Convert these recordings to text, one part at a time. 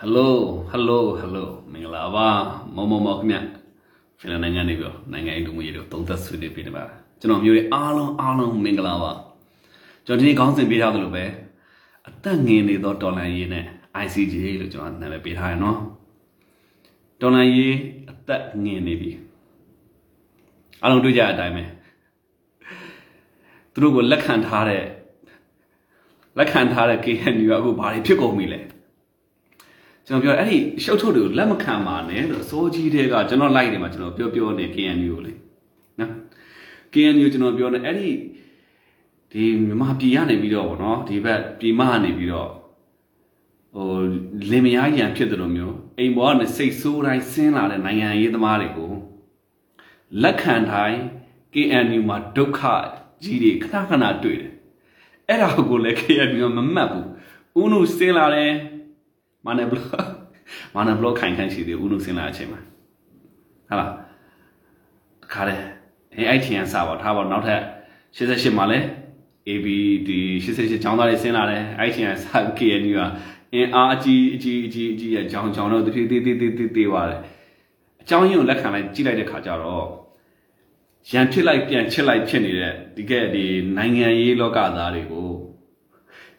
ဟယ်လိုဟယ်လိုဟယ်လိုမင်္ဂလာပါမောင်မောင်မောင်ခင်ဗျဖင်လန်နိုင်ငံနေပြီးတော့နိုင်ငံရေးလူမှုရေးတို့သုံးသက်ဆွေးနွေးပေးနေပါကျွန်တော်မျိုးတွေအားလုံးအားလုံးမင်္ဂလာပါကျွန်တော်ဒီနေ့ခေါင်းစဉ်ပေးထားသလိုပဲအသက်ငင်နေသောတော်လန်ရေးနဲ့ ICJ လို့ကျွန်တော်နာမည်ပေးထားရနော်တော်လန်ရေးအသက်ငင်နေပြီအားလုံးတွေ့ကြတဲ့အတိုင်းပဲသူတို့ကိုလက်ခံထားတဲ့လက်ခံထားတဲ့ KNU ကအခုဘာတွေဖြစ်ကုန်ပြီလဲ ကျွန်တော်ပြောအဲ့ဒီရှုပ်ထုတ်တွေကိုလက်မခံပါနဲ့လို့အစိုးကြီးတွေကကျွန်တော်လိုက်နေမှာကျွန်တော်ပြောပြောနေ KNU ကိုလေနော် KNU ကျွန်တော်ပြောနေအဲ့ဒီဒီမြန်မာပြည်ကနေပြီးတော့ဗောနော်ဒီဘက်ပြည်မကနေပြီးတော့ဟိုလင်မယားရန်ဖြစ်တယ်လို့မျိုးအိမ်ပေါ်ကနေစိတ်ဆိုးတိုင်းဆင်းလာတဲ့နိုင်ငံရေးသမားတွေကိုလက်ခံတိုင်း KNU မှာဒုက္ခကြီးတွေခဏခဏတွေ့တယ်အဲ့ဒါကိုလည်း KNU မမှတ်ဘူးဦးနုဆင်းလာတယ် မာနယ်ဘလော့မာနယ်ဘလော့ခိုင်ခိုင်ရှိသေးဦးနုဆင်းလာတဲ့အချိန်မှာဟာလားတခါတည်းအဲအဲ့ထင်ရစပါထားပါနောက်ထပ်88မှာလဲ AB ဒီ88ကျောင်းသားတွေဆင်းလာတယ်အဲ့ထင်ရစ KNU ကအင်အားအကြီးအကြီးအကြီးအကြီးရဲ့ကျောင်းကျောင်းတော့တဖြည်းသေးသေးသေးသေးသေးပါတယ်အကြောင်းရင်းကိုလက်ခံလိုက်ကြည့်လိုက်တဲ့ခါကျတော့ရန်ဖြစ်လိုက်ပြန်ချစ်လိုက်ဖြစ်နေတဲ့ဒီကဲဒီနိုင်ငံရေးလောကသားတွေကို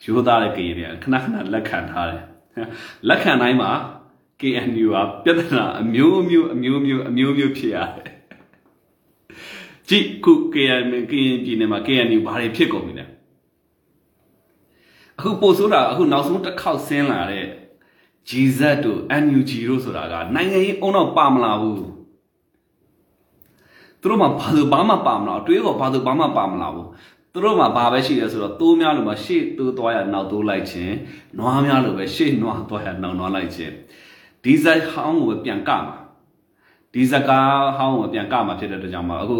ရိုးသားတဲ့ကရင်တွေကခဏခဏလက်ခံထားတယ် လက်ခံတိုင်းမှာ KNU ကပြဿနာအမျိုးမျိုးအမျိုးမျိုးအမျိုးမျိုးဖြစ်ရတယ်ကြည့်ခု KNU ကရင်ပြည်နယ်မှာ KNU ဘာတွေဖြစ်ကုန်ပြီလဲအခုပို့ဆိုတာအခုနောက်ဆုံးတစ်ခေါက်ဆင်းလာတဲ့ GZ တို့ NUG တို့ဆိုတာကနိုင်ငံရေးအုံတော့ပါမလာဘူးသူတို့မှဘာလို့ဘာမှပါမလာအတွေးကောဘာလို့ဘာမှပါမလာဘူး သူတို့မှာဘာပဲရှိတယ်ဆိုတော့သိုးများလို့မှရှေ့သိုးသွားရနောက်သိုးလိုက်ခြင်းနွားများလို့ပဲရှေ့နွားသွားရနောက်နွားလိုက်ခြင်းဒီဇိုင်းဟောင်းကိုပြန်ကမှာဒီဇကားဟောင်းကိုပြန်ကမှာဖြစ်တဲ့အတွက်ကြောင့်မအခု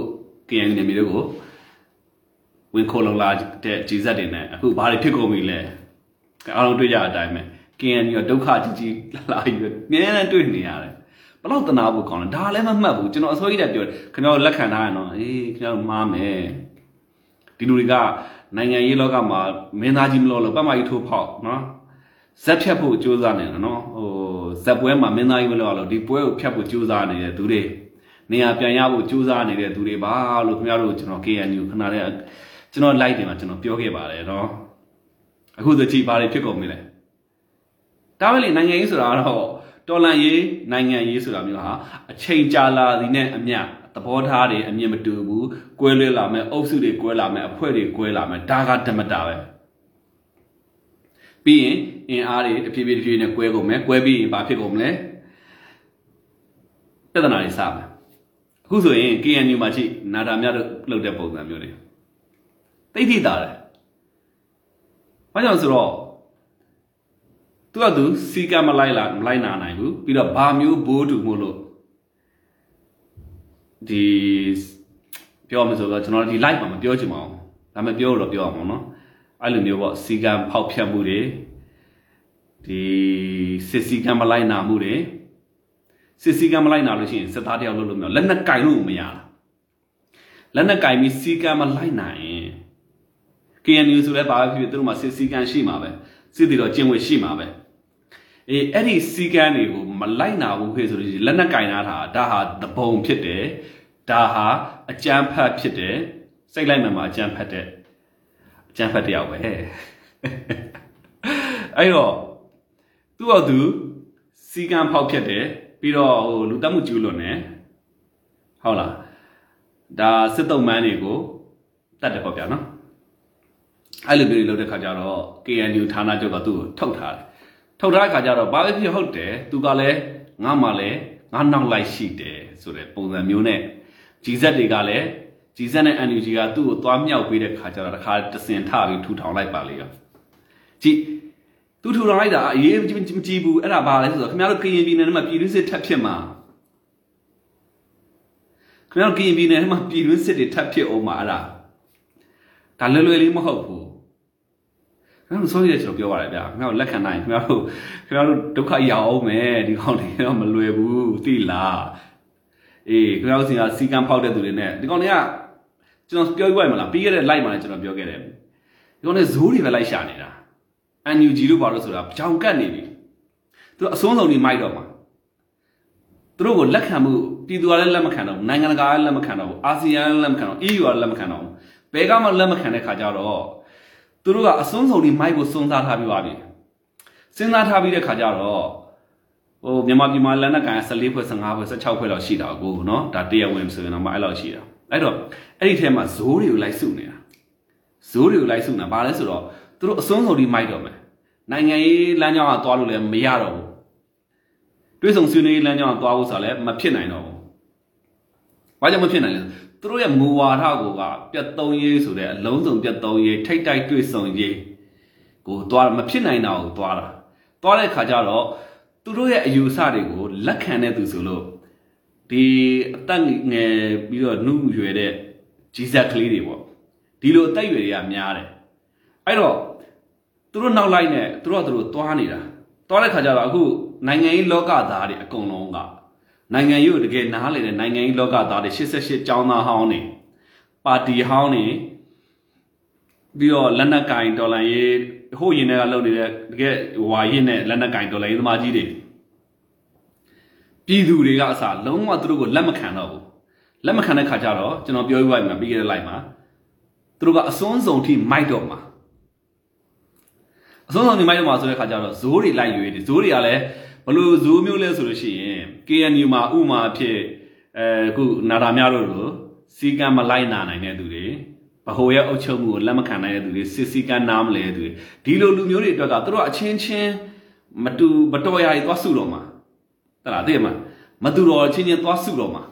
KN နေမျိုးကိုဝင်ခိုးလုံလာတဲ့ GZ တွေနဲ့အခုဘာတွေဖြစ်ကုန်ပြီလဲအားလုံးတွေ့ကြတဲ့အတိုင်းပဲ KN ကဒုက္ခကြီးကြီးလာလာပြီးမြဲတမ်းတွေ့နေရတယ်ဘလောက်တနာဖို့ကောင်းလဲဒါလည်းမမှတ်ဘူးကျွန်တော်အစိုးရတက်ပြောခင်ဗျားတို့လက်ခံထားရနော်အေးခင်ဗျားတို့မှားမယ် ဒီလူတွေကနိုင်ငံရေးလောကမှာမင်းသားကြီးမလို့လို့ပတ်မကြီးထိုးဖောက်နော်ဇက်ဖြတ်ဖို့ကြိုးစားနေတယ်နော်ဟိုဇက်ပွဲမှာမင်းသားကြီးမလို့လို့ဒီပွဲကိုဖြတ်ဖို့ကြိုးစားနေတဲ့သူတွေနေရာပြန်ရဖို့ကြိုးစားနေတဲ့သူတွေပါလို့ခင်ဗျားတို့ကျွန်တော် KNU ခဏတည်းကျွန်တော် live တွေမှာကျွန်တော်ပြောခဲ့ပါတယ်နော်အခုဆိုကြည့်ပါလေဖြစ်ကုန်ပြီလေဒါပဲလေနိုင်ငံရေးဆိုတာတော့တော်လန်ရေးနိုင်ငံရေးဆိုတာမျိုးဟာအချိန်ကြာလာသည်နဲ့အမျှ သဘောထားတွေအမြင်မတူဘူးကွဲလွဲလာမယ်အုပ်စုတွေကွဲလာမယ်အဖွဲ့တွေကွဲလာမယ်ဒါကဓမ္မတာပဲပြီးရင်အင်အားတွေတဖြည်းဖြည်းတဖြည်းနဲ့ကွဲကုန်မယ်ကွဲပြီးရင်ဘာဖြစ်ကုန်မလဲပြဿနာတွေစမယ်အခုဆိုရင် KNU မှာရှိနာတာမြတ်လုပ်တဲ့ပုံစံမျိုးတွေသိသိတာတယ်ဘာကြောင့်ဆိုတော့သူကသူစီကမလိုက်လာမလိုက်နာနိုင်ဘူးပြီးတော့ဘာမျိုးဘိုးတူမို့လို့ ဒီပြောမှဆိုတော့ကျွန်တော်ဒီ live မှာမပြောချင်ပါဘူးဒါပေမဲ့ပြောလို့ပြောအောင်နော်အဲ့လိုမျိုးပေါ့စီကံဖောက်ဖြတ်မှုတွေဒီစစ်စီကံမလိုက်နာမှုတွေစစ်စီကံမလိုက်နာလို့ရှိရင်စစ်သားတယောက်လုပ်လို့မရလက်နဲ့ကင်လို့မရလက်နဲ့ကင်ပြီးစီကံမလိုက်နိုင်ရင် KNU ဆိုလည်းဘာပဲဖြစ်ဖြစ်သူတို့မှာစစ်စီကံရှိမှာပဲစစ်တီတော့ကျင့်ဝတ်ရှိမှာပဲ အေးအဲ့ဒီစီကံတွေကိုမလိုက်နာဘူးခေဆိုလို့လက်နက်ကင်နာတာဒါဟာသဘုံဖြစ်တယ်ဒါဟာအကြမ်းဖက်ဖြစ်တယ်စိတ်လိုက်မှမှာအကြမ်းဖက်တဲ့အကြမ်းဖက်တယောက်ပဲအဲ့တော့သူ့တော့သူစီကံဖောက်ဖြစ်တယ်ပြီးတော့ဟိုလူတက်မှုကျူးလွန်တယ်ဟုတ်လားဒါစစ်တုံးမန်းတွေကိုတတ်တယ်ပေါ့ဗျာနော်အဲ့လိုမျိုးတွေလုပ်တဲ့ခါကျတော့ KNU ဌာနချုပ်ကသူ့ကိုထုတ်ထားတယ် ထုတ်ထားတဲ့ခါကျတော့ဘာပဲဖြစ်ဟုတ်တယ်သူကလည်းငါမှလည်းငါနောက်လိုက်ရှိတယ်ဆိုတဲ့ပုံစံမျိုးနဲ့ GZ တွေကလည်း GZ နဲ့ NUG ကသူ့ကိုသွားမြောက်ပေးတဲ့ခါကျတော့တခါတစင်ထပြီးထူထောင်လိုက်ပါလေရောကြည့်သူထူထောင်လိုက်တာအရေးမကြည့်ဘူးအဲ့ဒါဘာလဲဆိုတော့ခင်ဗျားတို့ကရင်ပြည်နယ်မှာပြည်တွင်းစစ်ထပ်ဖြစ်မှာခင်ဗျားတို့ကရင်ပြည်နယ်မှာပြည်တွင်းစစ်တွေထပ်ဖြစ်အောင်မှာအဲ့ဒါဒါလွယ်လွယ်လေးမဟုတ်ဘူး ခင်ဗျားတို့စိုးရိမ်ကျွန်တော်ပြောပါတယ်ဗျာခင်ဗျားတို့လက်ခံနိုင်ခင်ဗျားတို့ခင်ဗျားတို့ဒုက္ခရောက်အောင်မယ်ဒီကောင်တွေတော့မလွယ်ဘူးသိလားအေးခင်ဗျားတို့စီကစီကံဖောက်တဲ့သူတွေနဲ့ဒီကောင်တွေကကျွန်တော်ပြောပြရမလားပြီးခဲ့တဲ့ live မှာလည်းကျွန်တော်ပြောခဲ့တယ်ဒီကောင်တွေဇိုးတွေပဲလိုက်ရှာနေတာ NUG လို့ပါလို့ဆိုတာကြောင်ကတ်နေပြီသူတို့အစွန်းဆုံးကြီးမိုက်တော့မှာသူတို့ကိုလက်ခံမှုပြည်သူကလည်းလက်မခံတော့ဘူးနိုင်ငံတကာကလည်းလက်မခံတော့ဘူးအာဆီယံလည်းလက်မခံတော့ EU ကလည်းလက်မခံတော့ဘူးဘယ်ကမှလက်မခံတဲ့ခါကျတော့ သူတို့ကအစွန်းဆုံးဒီမိုက်ကိုစွန်းစားထားပြီးပါပြီစဉ်းစားထားပြီးတဲ့ခါကျတော့ဟိုမြန်မာပြည်မှာလက်နက်ကန်14ဖွဲ့15ဖွဲ့16ဖွဲ့လောက်ရှိတာကိုနော်ဒါတရားဝင်ဆိုရင်တော့မအဲ့လောက်ရှိတာအဲ့တော့အဲ့ဒီထဲမှာဇိုးတွေကိုလိုက်စုနေတာဇိုးတွေကိုလိုက်စုနေတာဘာလဲဆိုတော့သူတို့အစွန်းဆုံးဒီမိုက်တော့မယ်နိုင်ငံရေးလမ်းကြောင်းကသွားလို့လည်းမရတော့ဘူးတွေးဆောင်ဆွေးနွေးလမ်းကြောင်းကသွားဖို့ဆိုတာလည်းမဖြစ်နိုင်တော့ဘူးဘာကြောင့်မဖြစ်နိုင်လဲ သူတို့ရဲ့မူဝါဒကိုကပြတ်သုံးရေးဆိုတဲ့အလုံးစုံပြတ်သုံးရေးထိတ်တိုက်တွေးဆုံရေးကိုသွားမဖြစ်နိုင်တာကိုသွားတာသွားတဲ့ခါကျတော့သူတို့ရဲ့အယူအဆတွေကိုလက်ခံတဲ့သူဆိုလို့ဒီအသက်ငယ်ပြီးတော့နှုတ်ရွယ်တဲ့ကြီးစက်ကလေးတွေပေါ့ဒီလိုအသက်ရွယ်တွေကများတယ်အဲ့တော့သူတို့နောက်လိုက်နဲ့သူတို့ကသူတို့သွားနေတာသွားတဲ့ခါကျတော့အခုနိုင်ငံရေးလောကသားတွေအကုန်လုံးက နိုင်ငံရေးကိုတကယ်နားလည်တဲ့နိုင်ငံရေးလောကသားတွေ88ကျောင်းသားဟောင်းနေပါတီဟောင်းနေပြီးတော့လက်နက်ကင်ဒေါ်လာရေးဟိုရင်တွေကလုပ်နေတဲ့တကယ်ဝါရင်နဲ့လက်နက်ကင်ဒေါ်လာရေးသမားကြီးတွေပြည်သူတွေကအစားလုံးဝသူတို့ကိုလက်မခံတော့ဘူးလက်မခံတဲ့ခါကျတော့ကျွန်တော်ပြောပြပါမယ်ပြီးခဲ့တဲ့ live မှာသူတို့ကအစွန်းဆုံးထိမိုက်တော့မှာအစွန်းဆုံးထိမိုက်တော့မှာဆိုတဲ့ခါကျတော့ဇိုးတွေလိုက်ရွေးတယ်ဇိုးတွေကလည်းဘ လို့ဇိုးမျိုးလဲဆိုလို့ရှိရင် KNU မှာဥမာဖြစ်အဲခုနာတာများတို့လိုစီကံမလိုက်နာနိုင်တဲ့သူတွေဗဟိုရဲ့အုပ်ချုပ်မှုကိုလက်မခံနိုင်တဲ့သူတွေစစ်စီကံနားမလဲတဲ့သူတွေဒီလိုလူမျိုးတွေအတွက်ကသူတို့အချင်းချင်းမတူမတော်ရာကြီးသွားစုတော့မှာတလားသိရမှာမတူတော့ချင်းချင်းသွားစုတော့မှာ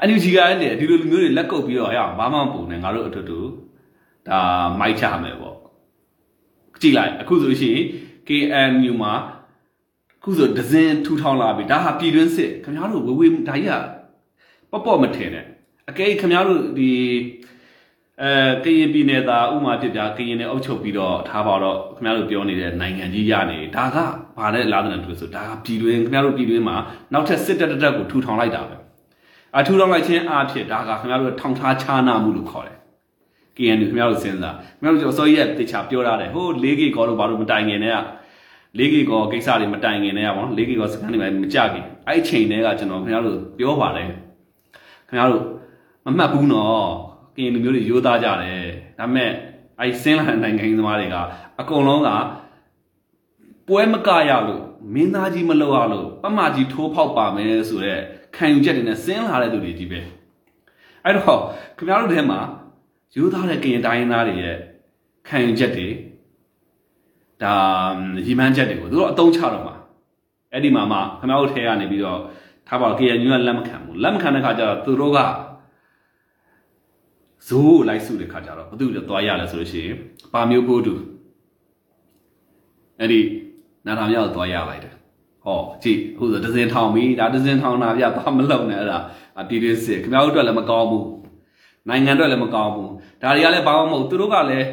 အန်ယူဂျီကလည်းဒီလိုလူမျိုးတွေလက်ကုပ်ပြီးတော့ရဘာမှမပုံနဲ့ငါတို့အထွတ်တူဒါမိုက်ချမယ်ပေါ့ကြည့်လိုက်အခုဆိုလို့ရှိရင် KNU မှာ ခုဆိုဒဇင်ထူထောင်လာပြီဒါဟာပြည်တွင်းစစ်ခင်ဗျားတို့ဝေဝေဒါကြီးကပေါ့ပေါ့မထင်နဲ့အကဲခင်ဗျားတို့ဒီအဲကရင်ပြည်နယ်သားဥမာဖြစ်ပြကရင်နယ်အုပ်ချုပ်ပြီးတော့ထားပါတော့ခင်ဗျားတို့ပြောနေတဲ့နိုင်ငံကြီးရနေဒါကဘာလဲလာတဲ့တူဆိုဒါကပြည်တွင်းခင်ဗျားတို့ပြည်တွင်းမှာနောက်ထပ်စစ်တပ်တက်ကိုထူထောင်လိုက်တာပဲအထူထောင်လိုက်ခြင်းအားဖြင့်ဒါကခင်ဗျားတို့ထောင်ထားချာနာမှုလို့ခေါ်တယ် KNU ခင်ဗျားတို့စဉ်းစားခင်ဗျားတို့ကျော်စောရဲ့တေချာပြောရတယ်ဟို 4K ကောလို့ဘာလို့မတိုင်ခင်နဲ့က 4K ကောကိစ္စတွေမတိုင်ခင်နဲ့ကပေါ့နော် 4K ကောစကန်တွေမကြခင်အဲ့ချိန်တည်းကကျွန်တော်ခင်ဗျားတို့ပြောပါတယ်ခင်ဗျားတို့မမှတ်ဘူးနော်ကရင်လူမျိုးတွေရိုးသားကြတယ်ဒါပေမဲ့အဲ့ဆင်းလာတဲ့နိုင်ငံသမားတွေကအကုန်လုံးကပွဲမကရလို့မင်းသားကြီးမလောက်ရလို့ပမကြီးထိုးဖောက်ပါမယ်ဆိုတော့ခံယူချက်တွေနဲ့ဆင်းလာတဲ့သူတွေကြီးပဲအဲ့တော့ခင်ဗျားတို့ထဲမှာရိုးသားတဲ့ကရင်တိုင်းသားတွေရဲ့ခံယူချက်တွေ ဒါရီမန်းချက်တွေကိုသူတို့အတုံးချတော့မှာအဲ့ဒီမှာမှခင်ဗျားတို့ထဲကနေပြီးတော့ထားပါ KNU ကလက်မခံဘူးလက်မခံတဲ့ခါကျတော့သူတို့ကဇိုးကိုလိုက်စုတဲ့ခါကျတော့ဘသူတွေသွားရလဲဆိုလို့ရှိရင်ပါမျိုးကိုတူအဲ့ဒီနာတာမြောက်သွားရလိုက်တယ်ဟောကြည့်အခုဆိုဒဇင်ထောင်ပြီဒါဒဇင်ထောင်တာပြဘာမလုံနဲ့အဲ့ဒါတီတီစစ်ခင်ဗျားတို့အတွက်လည်းမကောင်းဘူးနိုင်ငံအတွက်လည်းမကောင်းဘူးဒါတွေကလည်းဘာမှမဟုတ်သူတို့ကလည်း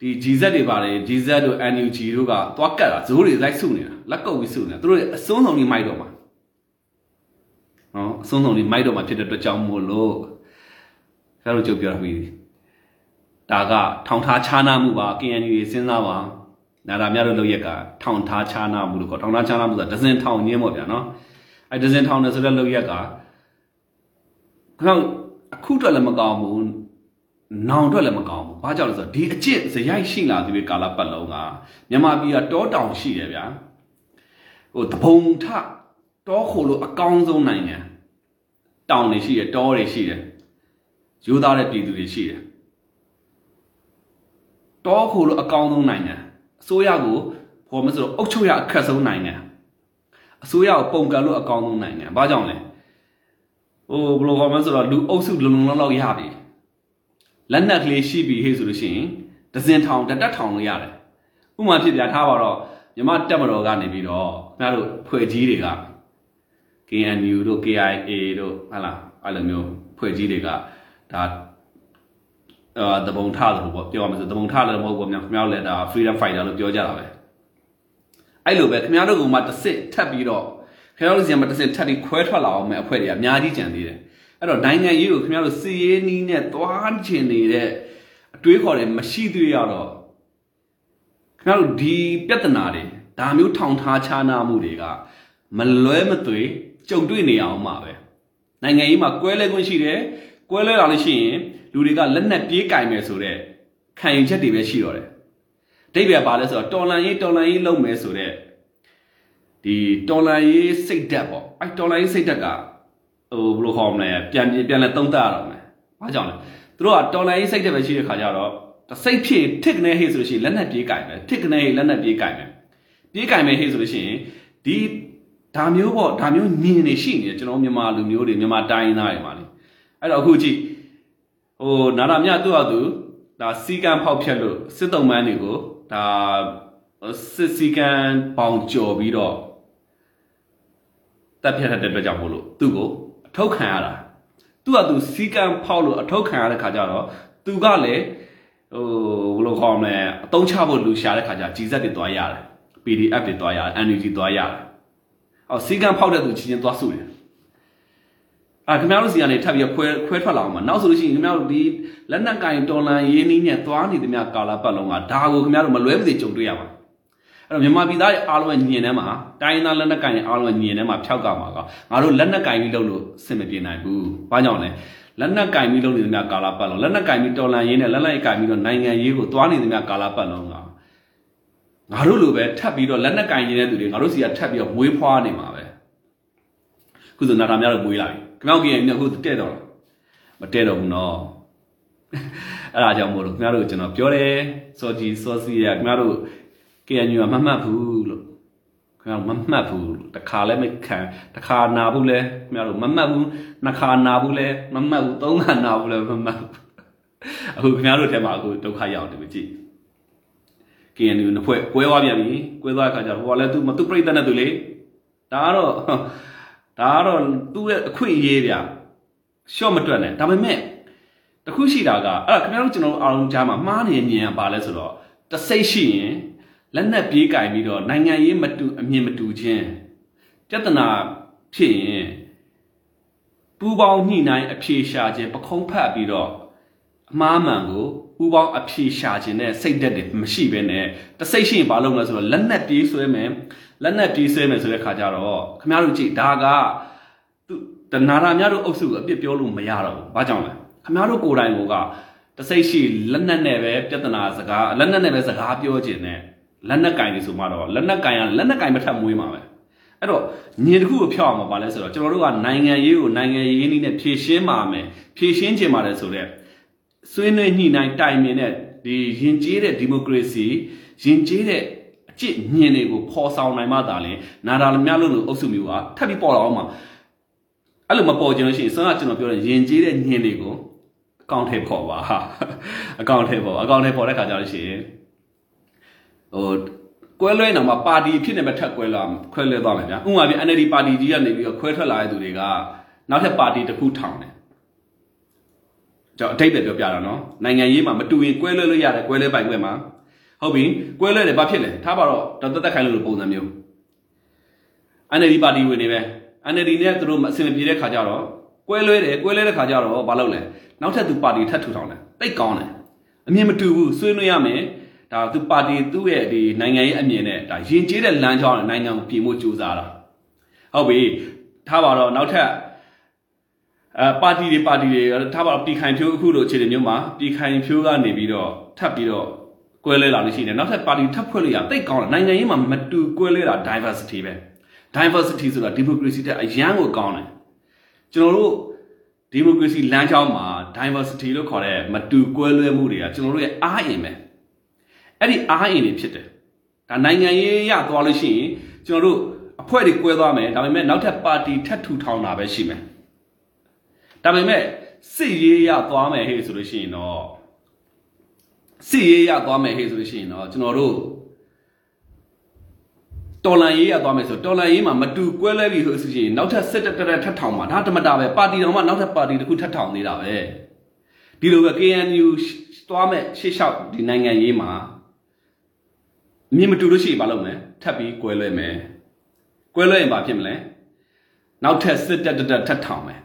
ဒီ GZ တွေပါတယ် GZ တို့ NUG တို့ကသွားကတ်တာဇိုးတွေလိုက်စုနေတာလက်ကုပ်ပြီးစုနေတာသူတို့အစွန်းဆုံးကြီးမိုက်တော့မှာနော်အစွန်းဆုံးကြီးမိုက်တော့မှာဖြစ်တဲ့အတွက်ကြောင့်မို့လို့ဆရာတို့ကြုတ်ပြောပြီးဒါကထောင်ထားခြားနာမှုပါ KNU တွေစဉ်းစားပါနာတာများတို့လုပ်ရက်ကထောင်ထားခြားနာမှုလို့ခေါ်ထောင်ထားခြားနာမှုဆိုတာဒဇင်ထောင်ညင်းပေါ့ဗျာနော်အဲဒဇင်ထောင်နဲ့ဆိုတဲ့လုပ်ရက်ကခဏအခုအတွက်လည်းမကောင်းဘူး နောင်အတွက်လည်းမကောင်းဘူးဘာကြောင့်လဲဆိုတော့ဒီအကျင့်ဇယိုက်ရှိလာသည်ပဲကာလပတ်လုံးကမြန်မာပြည်ကတောတောင်ရှိတယ်ဗျာဟိုတပုံထတောခိုလို့အကောင်းဆုံးနိုင်ငံတောင်တွေရှိတယ်တောတွေရှိတယ်ရိုးသားတဲ့ပြည်သူတွေရှိတယ်တောခိုလို့အကောင်းဆုံးနိုင်ငံအစိုးရကိုဖော်မဆိုတော့အုပ်ချုပ်ရအခက်ဆုံးနိုင်ငံအစိုးရကိုပုံကန်လို့အကောင်းဆုံးနိုင်ငံဘာကြောင့်လဲဟိုဘယ်လိုခေါ်မလဲဆိုတော့လူအုပ်စုလုံလုံလောက်လောက်ရပြီ လက်နက်ကလေးရှိပြီဟေ့ဆိုလို့ရှိရင်ဒဇင်ထောင်တတက်ထောင်လို့ရတယ်ဥမာဖြစ်ပြထားပါတော့မြမတက်မတော်ကနေပြီးတော့ခင်ဗျားတို့ဖွဲ့ကြီးတွေက KNU တို့ KIA တို့ဟလာအဲ့လိုမျိုးဖွဲ့ကြီးတွေကဒါအာတပုံထလို့ပေါ့ပြောရမယ်ဆိုတပုံထလည်းမဟုတ်ဘူးခင်ဗျားတို့လည်းဒါ freedom fighter လို့ပြောကြတာပဲအဲ့လိုပဲခင်ဗျားတို့ကမှတစ်စစ်ထပ်ပြီးတော့ခင်ဗျားတို့စီမှာတစ်စစ်ထပ်ပြီးခွဲထွက်လာအောင်မဲ့အဖွဲ့တွေကအများကြီးကြံသေးတယ် အဲ့တော့နိုင်ငံရေးကိုခင်ဗျားတို့စီရေးနီးနဲ့သွားကျင်နေတဲ့အတွေးခေါ်တွေမရှိသေးရတော့ခင်ဗျားတို့ဒီပြဿနာတွေဒါမျိုးထောင်ထားခြားနာမှုတွေကမလွဲမသွေကြုံတွေ့နေအောင်မှာပဲနိုင်ငံရေးမှာကွဲလဲခွင့်ရှိတယ်ကွဲလဲလာလို့ရှိရင်လူတွေကလက်နက်ပြေးကင်မယ်ဆိုတော့ခံယူချက်တွေပဲရှိတော့တယ်ဒိဗယ်ပါလဲဆိုတော့တော်လန်ရေးတော်လန်ရေးလုပ်မယ်ဆိုတော့ဒီတော်လန်ရေးစိတ်ဓာတ်ပေါ့အဲတော်လန်ရေးစိတ်ဓာတ်က ဟိုဘယ်လိုခေါ်မလဲပြန်ပြန်လဲသုံးသပ်ရတော့မယ်ဘာကြောင့်လဲသူတို့ကတော်လန်ရေးစိတ်ဓာတ်ပဲရှိတဲ့ခါကျတော့စိတ်ဖြစ်ထစ်ကနေဟေ့ဆိုလို့ရှိရင်လက်နက်ပြေးကင်မယ်ထစ်ကနေဟေ့လက်နက်ပြေးကင်မယ်ပြေးကင်မယ်ဟေ့ဆိုလို့ရှိရင်ဒီဒါမျိုးပေါ့ဒါမျိုးမြင်နေရှိနေတယ်ကျွန်တော်မြန်မာလူမျိုးတွေမြန်မာတိုင်းသားတွေမှာလေအဲ့တော့အခုကြည့်ဟိုနာရမြသူ့အတူဒါစီကံဖောက်ဖြတ်လို့စစ်တုံးမန်းတွေကိုဒါစစ်စီကံပေါင်ကြော်ပြီးတော့တပ်ဖြတ်တဲ့အတွက်ကြောင့်မို့လို့သူ့ကိုအ ထောက်ခံရတာသူ့အတူစီကံဖောက်လို့အထောက်ခံရတဲ့ခါကျတော့သူကလည်းဟိုဘယ်လိုခေါ်မလဲအတုံးချဖို့လူရှာတဲ့ခါကျကြီးစက်တွေတွားရတယ် PDF တွေတွားရတယ် NUG တွားရတယ်အော်စီကံဖောက်တဲ့သူချင်းချင်းတွားစုတယ်အာခင်ဗျားတို့စီကနေထပ်ပြီးခွဲခွဲထွက်လာအောင်မနောက်ဆိုလို့ရှိရင်ခင်ဗျားတို့ဒီလက်နက်ကင်တော်လန်ရေးနည်းနဲ့သွားနေသမျှကာလာပတ်လုံးကဒါကိုခင်ဗျားတို့မလွဲမသွေကြုံတွေ့ရမှာ အဲ့တော့မြန်မာပြည်သားရဲ့အားလုံးရဲ့ညင်ထဲမှာတိုင်းသားလက်နက်ကင်ရဲ့အားလုံးရဲ့ညင်ထဲမှာဖြောက်ကမှာကငါတို့လက်နက်ကင်ပြီးလုပ်လို့စင်မပြေနိုင်ဘူး။ဘာကြောင့်လဲလက်နက်ကင်ပြီးလုပ်နေသမျှကာလာပတ်လုံးလက်နက်ကင်ပြီးတော်လန်ရေးနဲ့လက်လက်ကင်ပြီးတော့နိုင်ငံရေးကိုသွားနေသမျှကာလာပတ်လုံးကငါတို့လိုပဲထပ်ပြီးတော့လက်နက်ကင်နေတဲ့သူတွေငါတို့စီကထပ်ပြီးတော့မွေးဖွားနေမှာပဲ။ခုဆိုနာတာများတော့မွေးလာပြီ။ခင်ဗျားကြီးကအခုတဲ့တော့မတဲ့တော့ဘူးနော်အဲ့ဒါကြောင့်မို့လို့ခင်ဗျားတို့ကျွန်တော်ပြောတယ်စောကြီးစောစီရခင်ဗျားတို့ KNU ကမမှတ်ဘူးလို့ခင်ဗျားတို့မမှတ်ဘူးတခါလည်းမခံတခါနာဘူးလဲခင်ဗျားတို့မမှတ်ဘူးနှစ်ခါနာဘူးလဲမမှတ်ဘူးသုံးခါနာဘူးလဲမမှတ်ဘူးအခုခင်ဗျားတို့ထဲမှာအခုဒုက္ခရောက်တယ်ကြည့် KNU နှစ်ဖွဲ့ကွဲသွားပြန်ပြီကွဲသွားတဲ့ခါကျတော့ဟိုကလည်းသူမသူပြိတ္တနဲ့သူလေဒါကတော့ဒါကတော့သူ့ရဲ့အခွင့်အရေးဗျရှော့မတွက်နဲ့ဒါပေမဲ့တခုရှိတာကအဲ့ဒါခင်ဗျားတို့ကျွန်တော်အားလုံးကြားမှာမှားနေမြင်ရပါလဲဆိုတော့တစိတ်ရှိရင် လက်နက်ပြေးကင်ပြီးတော့နိုင်ငံရေးမတူအမြင်မတူခြင်းပြဿနာဖြစ်ရင်ပူပေါင်းညှိနှိုင်းအဖြေရှာခြင်းပခုံးဖတ်ပြီးတော့အမှားမှန်ကိုပူပေါင်းအဖြေရှာခြင်းနဲ့စိတ်သက်တွေမရှိဘဲနဲ့တစိတ်ရှိရင်ဘာလုပ်မလဲဆိုတော့လက်နက်ပြေးဆွဲမယ်လက်နက်ပြေးဆွဲမယ်ဆိုတဲ့ခါကျတော့ခင်ဗျားတို့ကြည့်ဒါကသူတနာရာများတို့အုပ်စုအပြစ်ပြောလို့မရတော့ဘူးဘာကြောင့်လဲခင်ဗျားတို့ကိုယ်တိုင်ကတစိတ်ရှိလက်နက်နဲ့ပဲပြဿနာစကားလက်နက်နဲ့ပဲစကားပြောခြင်းနဲ့ လက်နက်ကင်နေဆိုမှတော့လက်နက်ကင်ကလက်နက်ကင်မထပ်မွေးမှာပဲအဲ့တော့ညင်တစ်ခုကိုဖျောက်အောင်ပါလဲဆိုတော့ကျွန်တော်တို့ကနိုင်ငံရေးကိုနိုင်ငံရေးနည်းနဲ့ဖြည့်ရှင်းပါမယ်ဖြည့်ရှင်းခြင်းပါတယ်ဆိုတော့ဆွေးနွေးညှိနှိုင်းတိုင်ပင်တဲ့ဒီယဉ်ကျေးတဲ့ဒီမိုကရေစီယဉ်ကျေးတဲ့အကျင့်ညင်တွေကိုပေါ်ဆောင်နိုင်မှသာလေနာဒါလများလို့လို့အုပ်စုမျိုးကထပ်ပြီးပေါ်လာအောင်မှာအဲ့လိုမပေါ်ကြလို့ရှိရင်ဆွမ်းကကျွန်တော်ပြောတဲ့ယဉ်ကျေးတဲ့ညင်တွေကိုအကောင့်ထဲပေါ်ပါအကောင့်ထဲပေါ်အကောင့်ထဲပေါ်တဲ့ခါကျလို့ရှိရင် ဟိုကွဲလွဲတော့မှပါတီဖြစ်နေမှထက်ကွဲလာခွဲလဲသွားမယ်ဗျာဥပမာပြ NLD ပါတီကြီးကနေပြီးတော့ခွဲထွက်လာတဲ့သူတွေကနောက်ထပ်ပါတီတစ်ခုထောင်တယ်ကြောင့်အတိတ်ပဲပြောပြတာနော်နိုင်ငံရေးမှာမတူရင်ကွဲလွဲလို့ရတယ်ကွဲလွဲပိုင်ခွင့်မှာဟုတ်ပြီကွဲလွဲတယ်ဘာဖြစ်လဲထားပါတော့တသက်ခိုင်းလို့ပုံစံမျိုး NLD ပါတီဝင်နေပဲ NLD နဲ့သူတို့အဆင်ပြေတဲ့ခါကျတော့ကွဲလွဲတယ်ကွဲလွဲတဲ့ခါကျတော့ဘာလုပ်လဲနောက်ထပ်သူပါတီထပ်ထူထောင်တယ်တိတ်ကောင်းတယ်အမြင်မတူဘူးဆွေးနွေးရမယ် ဒါသူပါတီသူ့ရဲ့ဒီနိုင်ငံရေးအမြင်နဲ့ဒါယဉ်ကျေးတဲ့လမ်းကြောင်းနဲ့နိုင်ငံကိုပြင်ဖို့ကြိုးစားတာဟုတ်ပြီထားပါတော့နောက်ထပ်အဲပါတီတွေပါတီတွေထားပါတော့ပြည်ခိုင်ဖြိုးအခုလိုအခြေအနေမျိုးမှာပြည်ခိုင်ဖြိုးကနေပြီးတော့ထပ်ပြီးတော့ကွဲလဲလာလို့ရှိနေနောက်ထပ်ပါတီထပ်ဖွဲ့လို့ရတိတ်ကောင်းတယ်နိုင်ငံရေးမှာမတူကွဲလဲတာ diversity ပဲ diversity ဆိုတာ democracy တဲ့အရန်ကိုကောင်းတယ်ကျွန်တော်တို့ democracy လမ်းကြောင်းမှာ diversity လို့ခေါ်တဲ့မတူကွဲလွဲမှုတွေကကျွန်တော်တို့ရဲ့အားအင်ပဲ အဲ့ဒီအားအင်တွေဖြစ်တယ်ဒါနိုင်ငံရေးရသွားလို့ရှိရင်ကျွန်တော်တို့အဖွဲ့တွေကွဲသွားမယ်ဒါပေမဲ့နောက်ထပ်ပါတီထပ်ထူထောင်တာပဲရှိမယ်ဒါပေမဲ့စစ်ရေးရသွားမယ်ဟဲ့ဆိုလို့ရှိရင်တော့စစ်ရေးရသွားမယ်ဟဲ့ဆိုလို့ရှိရင်တော့ကျွန်တော်တို့တော်လန်ရေးရသွားမယ်ဆိုတော်လန်ရေးမှာမတူကွဲလဲပြီဆိုရင်နောက်ထပ်စစ်တက်တက်ထပ်ထောင်မှာဒါတမတာပဲပါတီတော်မှနောက်ထပ်ပါတီတစ်ခုထပ်ထောင်နေတာပဲဒီလိုပဲ KNU သွားမဲ့ရှေ့လျှောက်ဒီနိုင်ငံရေးမှာ မြင်မတူလို့ရှိရင်ဘာလုပ်မလဲထပ်ပြီးကွဲလွဲမယ်ကွဲလွဲရင်ဘာဖြစ်မလဲနောက်ထပ်စစ်တက်တက်ထပ်ထောင်မယ်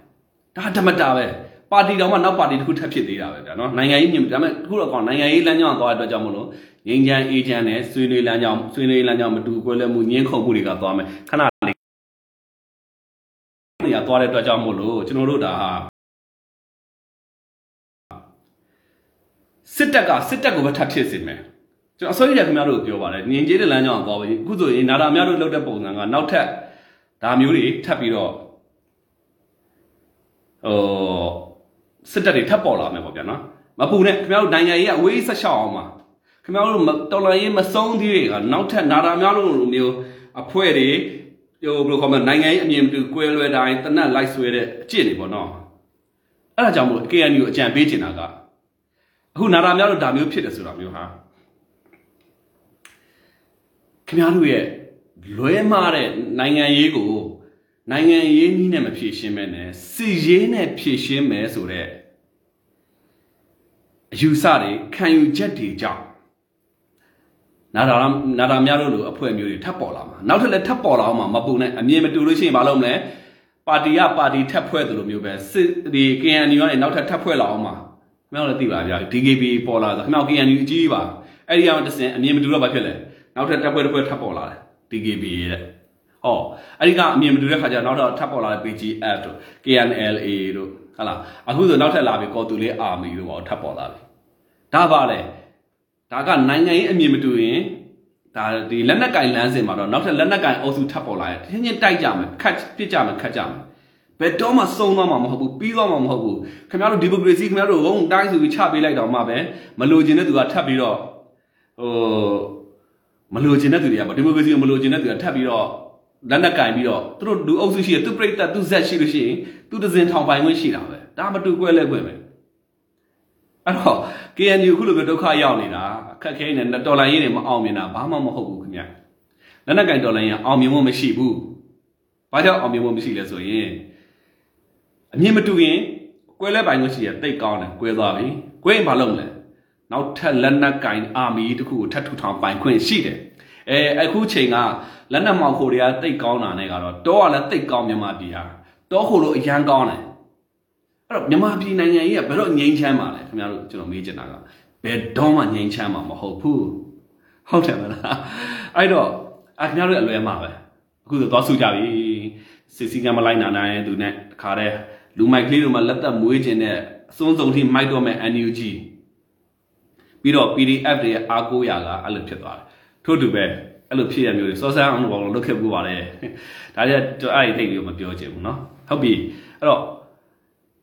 ဒါဓမ္မတာပဲပါတီတောင်မှနောက်ပါတီတစ်ခုထပ်ဖြစ်သေးတာပဲဗျာနော်နိုင်ငံရေးမြင်ဒါပေမဲ့အခုတော့ကောင်နိုင်ငံရေးလမ်းကြောင်းသွားတဲ့အတွက်ကြောင့်မလို့ငင်းချမ်းအေးချမ်းနဲ့ဆွေးနွေးလမ်းကြောင်းဆွေးနွေးလမ်းကြောင်းမတူကွဲလဲမှုညှင်းခုန်မှုတွေကသွားမယ်ခဏလေးနေရာသွားတဲ့အတွက်ကြောင့်မို့လို့ကျွန်တော်တို့ဒါဟာစစ်တပ်ကစစ်တပ်ကိုပဲထပ်ဖြစ်စေမယ် ကျွန်တော်အစိုးရခင်ဗျားတို့ပြောပါတယ်ညင်ကျေးတဲ့လမ်းကြောင်းသွားပါပြီအခုဆိုရင်နာတာများတို့လောက်တဲ့ပုံစံကနောက်ထပ်ဒါမျိုးတွေထပ်ပြီးတော့ဟိုစစ်တပ်တွေထပ်ပေါ်လာမယ်ပေါ့ဗျာနော်မပူနဲ့ခင်ဗျားတို့နိုင်ငံရေးကအဝေးဆက်လျှောက်အောင်ပါခင်ဗျားတို့တော်လိုင်းရေးမဆုံးသေးတွေကနောက်ထပ်နာတာများလို့မျိုးအဖွဲ့တွေဟိုဘယ်လိုခေါ်မလဲနိုင်ငံရေးအမြင်တူကွဲလွဲတိုင်းတနက်လိုက်ဆွဲတဲ့အကျင့်တွေပေါ့နော်အဲ့ဒါကြောင့်မို့ KNU အကြံပေးချင်တာကအခုနာတာများလို့ဒါမျိုးဖြစ်တယ်ဆိုတာမျိုးဟာ ခင်ဗျားတို့ရဲ့လွဲမားတဲ့နိုင်ငံရေးကိုနိုင်ငံရေးနည်းနဲ့မဖြည့်ရှင်းမဲနဲ့စီရေးနဲ့ဖြည့်ရှင်းမယ်ဆိုတော့အယူဆတွေခံယူချက်တွေကြောင့်နာတာနာတာများလို့လို့အဖွဲ့မျိုးတွေထပ်ပေါ်လာမှာနောက်ထပ်လည်းထပ်ပေါ်လာအောင်မှာမပူနဲ့အမြင်မတူလို့ရှိရင်မလုပ်မလဲပါတီကပါတီထပ်ဖွဲ့တယ်လို့မျိုးပဲစစ်ဒီ KNU ကနေနောက်ထပ်ထပ်ဖွဲ့လာအောင်မှာခင်ဗျားတို့လည်းသိပါဗျာ DKB ပေါ်လာဆိုခင်ဗျား KNU အကြီးပါအဲ့ဒီအောင်တစ်စင်အမြင်မတူတော့ဘာဖြစ်လဲ နောက်ထပ်တပ်ဖွဲ့တစ်ဖွဲ့ထပ်ပေါ်လာတယ် DKB ရဲ့ဟောအဲ့ဒီကအမြင်မတူတဲ့ခါကျတော့နောက်တော့ထပ်ပေါ်လာတဲ့ PGF တို့ KNLA တို့ဟုတ်လားအခုဆိုနောက်ထပ်လာပြီကော်တူလေး Army တို့ပေါ့ထပ်ပေါ်လာပြီဒါပါလေဒါကနိုင်ငံရေးအမြင်မတူရင်ဒါဒီလက်နက်ကင်လမ်းစဉ်မှာတော့နောက်ထပ်လက်နက်ကင်အုပ်စုထပ်ပေါ်လာရင်ချင်းချင်းတိုက်ကြမယ်ခတ်ပြစ်ကြမယ်ခတ်ကြမယ်ဘယ်တော့မှစုံသွားမှာမဟုတ်ဘူးပြီးသွားမှာမဟုတ်ဘူးခင်ဗျားတို့ဒီမိုကရေစီခင်ဗျားတို့ဘုံတိုင်းဆိုပြီးချပေးလိုက်တော့မှပဲမလိုချင်တဲ့သူကထပ်ပြီးတော့ဟို မလိုချင်တဲ့သူတွေကပေါ့ဒီမိုကရေစီကိုမလိုချင်တဲ့သူကထပ်ပြီးတော့လက်နက်ကင်ပြီးတော့သူတို့လူအုပ်စုရှိတယ်သူပြိတ္တသူဇက်ရှိလို့ရှိရင်သူတစင်ထောင်ပိုင်ခွင့်ရှိတာပဲဒါမတူကွဲလဲကွဲပဲအဲ့တော့ KNU ခုလိုပဲဒုက္ခရောက်နေတာအခက်ခဲနေတော်လိုင်းရေးတွေမအောင်မြင်တာဘာမှမဟုတ်ဘူးခင်ဗျလက်နက်ကင်တော်လိုင်းရအောင်မြင်မှုမရှိဘူးဘာကြောင့်အောင်မြင်မှုမရှိလဲဆိုရင်အမြင်မတူရင်ကွဲလဲပိုင်ခွင့်ရှိရတိတ်ကောင်းတယ်ကွဲသွားပြီကွဲရင်ဘာလုပ်မလဲ နောက်ထပ်လက်နက်ကင်အာမီတခုကိုထပ်ထူထောင်ပိုင်ခွင့်ရှိတယ်အဲအခုချိန်ကလက်နက်မောင်ခိုတွေကတိတ်ကောင်းတာနဲ့ကတော့တောကလည်းတိတ်ကောင်းမြန်မာပြည်ဟာတောခိုလို့အရန်ကောင်းတယ်အဲ့တော့မြန်မာပြည်နိုင်ငံကြီးကဘယ်တော့ငြိမ်းချမ်းပါလဲခင်ဗျားတို့ကျွန်တော်မေးချင်တာကဘယ်တော့မှငြိမ်းချမ်းမှာမဟုတ်ဘူးဟုတ်တယ်မလားအဲ့တော့အခင်ဗျားတို့အလွဲမှာပဲအခုဆိုသွားစုကြပြီစစ်စီကမလိုက်နာနိုင်သူနဲ့တခါတည်းလူမိုက်ကလေးတို့မှလက်သက်မွေးခြင်းနဲ့အစွန်းဆုံးထိမိုက်တော့မဲ့ NUG ပြီးတော့ PDF တွေရဲ့အားကိုးရာကအဲ့လိုဖြစ်သွားတယ်ထို့တူပဲအဲ့လိုဖြစ်ရမျိုးတွေစောစမ်းအောင်လို့ဘာလို့လုပ်ခဲ့ပူပါလဲဒါကြတော့အဲ့ဒီတိတ်လေးကိုမပြောချင်ဘူးเนาะဟုတ်ပြီအဲ့တော့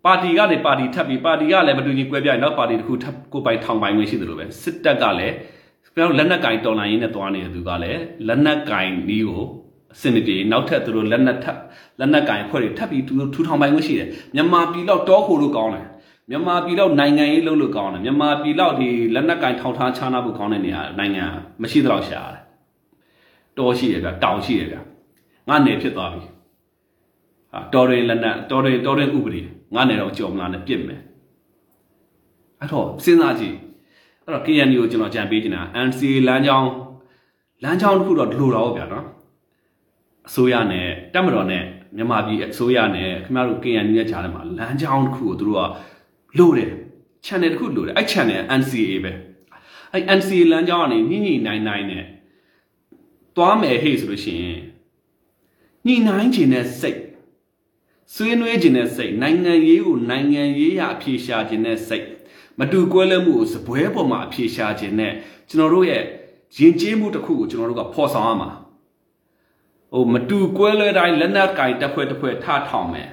ပါတီကနေပါတီထပ်ပြီးပါတီကလည်းမတူညီကွဲပြားရင်နောက်ပါတီတစ်ခုထပ်ကိုပိုင်ထောင်ပိုင်ဝင်ရှိတယ်လို့ပဲစစ်တပ်ကလည်းကျွန်တော်လက်နက်ကင်တော်လိုင်းရင်းနဲ့သွားနေတဲ့သူကလည်းလက်နက်ကင်ဒီကိုအစင်ပြေနောက်ထပ်သူတို့လက်နက်ထပ်လက်နက်ကင်ဖွဲ့တွေထပ်ပြီးထူထောင်ပိုင်ဝင်ရှိတယ်မြန်မာပြည်တော့တောခိုလို့ကောင်းတယ် မြန်မာပြည်တော့နိုင်ငံရေးလုပ်လို့ကောင်းတယ်မြန်မာပြည်တော့ဒီလက်နက်ကင်ထောင်ထားချားနာဖို့ကောင်းတဲ့နေရာနိုင်ငံမရှိတော့ရှာတယ်တောရှိတယ်ဗျတောင်ရှိတယ်ဗျငါနယ်ဖြစ်သွားပြီဟာတော်ရင်လက်နက်တော်ရင်တော်ရင်ဥပဒေငါနယ်တော့ကြော်မလားနဲ့ပြစ်မယ်အဲ့တော့စဉ်းစားကြည့်အဲ့တော့ KNU ကိုကျွန်တော်ကြံပေးနေတာ NCA လမ်းကြောင်းလမ်းကြောင်းတစ်ခုတော့လိုတော့ဗျာနော်အစိုးရနဲ့တက်မတော်နဲ့မြန်မာပြည်အစိုးရနဲ့ခင်ဗျားတို့ KNU ရဲ့ဂျားထဲမှာလမ်းကြောင်းတစ်ခုကိုသူတို့က လိုတယ် channel တစ်ခုလိုတယ်အဲ့ channel NCA ပဲအဲ့ NCA လမ်းကြောင်းကနေညှိညှိနိုင်နိုင်နဲ့သွားမယ်ဟေ့ဆိုလို့ရှိရင်ညှိနှိုင်းခြင်းနဲ့စိတ်ဆွေးနွေးခြင်းနဲ့စိတ်နိုင်ငံရေးကိုနိုင်ငံရေးရအဖြေရှာခြင်းနဲ့စိတ်မတူကွဲလွဲမှုကိုစပွဲပေါ်မှာအဖြေရှာခြင်းနဲ့ကျွန်တော်တို့ရဲ့ယဉ်ကျေးမှုတစ်ခုကိုကျွန်တော်တို့ကဖော်ဆောင်ရမှာဟိုမတူကွဲလွဲတိုင်းလက်နက်ကင်တပ်ဖွဲ့တစ်ဖွဲ့ထထောင်မယ်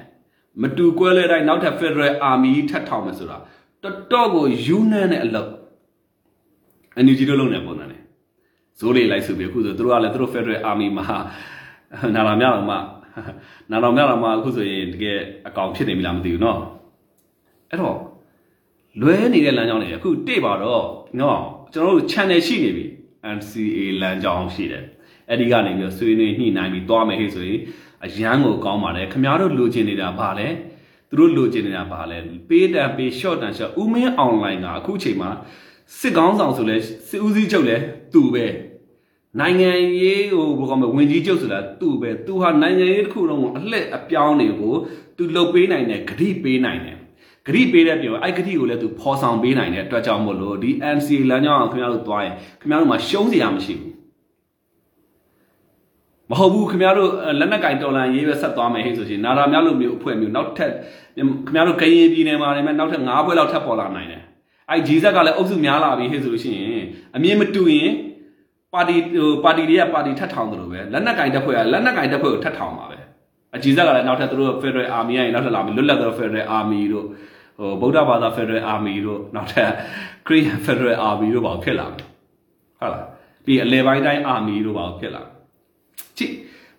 မတူကွဲလွဲတိုင်းနောက်ထပ် Federal Army ထပ်ထောင်မယ်ဆိုတာတော်တော်ကိုယူနန်းတဲ့အလုပ်အန်ယူဂျီတို့လုပ်နေပုံစံနဲ့ဇိုးလေးလိုက်ဆိုပြီးအခုဆိုသူတို့ကလည်းသူတို့ Federal Army မှာနာလာမြောက်တော့မှနာတော်များတော်မှာအခုဆိုရင်တကယ်အကောင်ဖြစ်နေပြီလားမသိဘူးเนาะအဲ့တော့လွဲနေတဲ့လမ်းကြောင်းတွေအခုတိပါတော့เนาะကျွန်တော်တို့ channel ရှိနေပြီ NCA လမ်းကြောင်းရှိတယ်အဲ့ဒီကနေပြီးဆွေးနွေးညှိနှိုင်းပြီးသွားမယ်ဟဲ့ဆိုရင် အရန်ကိုကောင်းပါတယ်ခင်ဗျားတို့လိုချင်နေတာဘာလဲသူတို့လိုချင်နေတာဘာလဲပေးတန်ပေး short တန် short ဦးမင်း online ကအခုချိန်မှာစစ်ကောင်းဆောင်ဆိုလဲစစ်ဦးစီးချုပ်လဲသူပဲနိုင်ငံရေးဟိုဘယ်ကောင်မဝင်ကြီးကျုပ်ဆိုတာသူ့ပဲသူဟာနိုင်ငံရေးတစ်ခုလုံးကိုအလှည့်အပြောင်းတွေကိုသူလှုပ်ပေးနိုင်တယ်ဂတိပေးနိုင်တယ်ဂရိပေးတဲ့ပြောအဲ့ဂရိကိုလည်းသူဖော်ဆောင်ပေးနိုင်တဲ့အတွက်ကြောင့်မို့လို့ဒီ NCA လမ်းကြောင်းအောင်ခင်ဗျားတို့သွားရင်ခင်ဗျားတို့မှာရှုံးစရာမရှိဘူး မဟုတ်ဘူးခင်ဗျားတို့လက်နက်ကင်တော်လန်ရေးပဲဆက်သွားမယ်ဟဲ့ဆိုရှင်နာရာများလို့မျိုးအဖွဲ့မျိုးနောက်ထပ်ခင်ဗျားတို့ကရင်ပြည်နယ်မှာလည်းနောက်ထပ်9ဘွဲလောက်ထပ်ပေါ်လာနိုင်တယ်အဲ့ဂျီဇက်ကလည်းအုပ်စုများလာပြီဟဲ့ဆိုလို့ရှိရင်အမြင်မတူရင်ပါတီဟိုပါတီတွေကပါတီထပ်ထောင်တယ်လို့ပဲလက်နက်ကင်တပ်ဖွဲ့ကလက်နက်ကင်တပ်ဖွဲ့ကိုထပ်ထောင်ပါပဲအဂျီဇက်ကလည်းနောက်ထပ်သူတို့ Federal Army ရဲ့နောက်ထပ်လာပြီလွတ်လပ်သော Federal Army တို့ဟိုဗုဒ္ဓဘာသာ Federal Army တို့နောက်ထပ် Korean Federal Army တို့ပါဖြစ်လာတယ်ဟုတ်လားပြီးအလဲပိုင်းတိုင်း Army တို့ပါဖြစ်လာ ကြည့်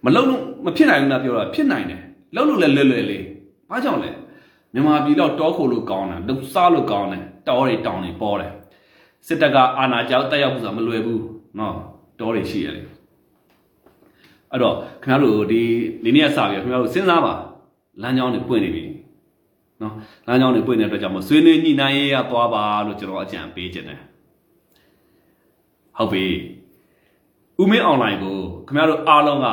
မလုံလို့မဖြစ်နိုင်ဘူးလားပြောတာဖြစ်နိုင်တယ်လုံလို့လည်းလွယ်လွယ်လေးဘာကြောင့်လဲမြန်မာပြည်တော့တောခိုလို့ကောင်းတယ်လှုပ်စားလို့ကောင်းတယ်တောတွေတောင်တွေပေါ်တယ်စစ်တပ်ကအာဏာကြောက်တက်ရောက်ဖို့ဆိုတာမလွယ်ဘူးနော်တောတွေရှိရတယ်အဲ့တော့ခင်ဗျားတို့ဒီဒီနေ့ကစပြီးခင်ဗျားတို့စဉ်းစားပါလမ်းကြောင်းတွေပွင့်နေပြီနော်လမ်းကြောင်းတွေပွင့်နေတဲ့အတွက်ကြောင့်မို့ဆွေးနွေးညှိနှိုင်းရေးရသွားပါလို့ကျွန်တော်အကြံပေးခြင်းတယ်ဟုတ်ပြီ ဦးမင်းအွန်လိုင်းကိုခင်ဗျားတို့အားလုံးက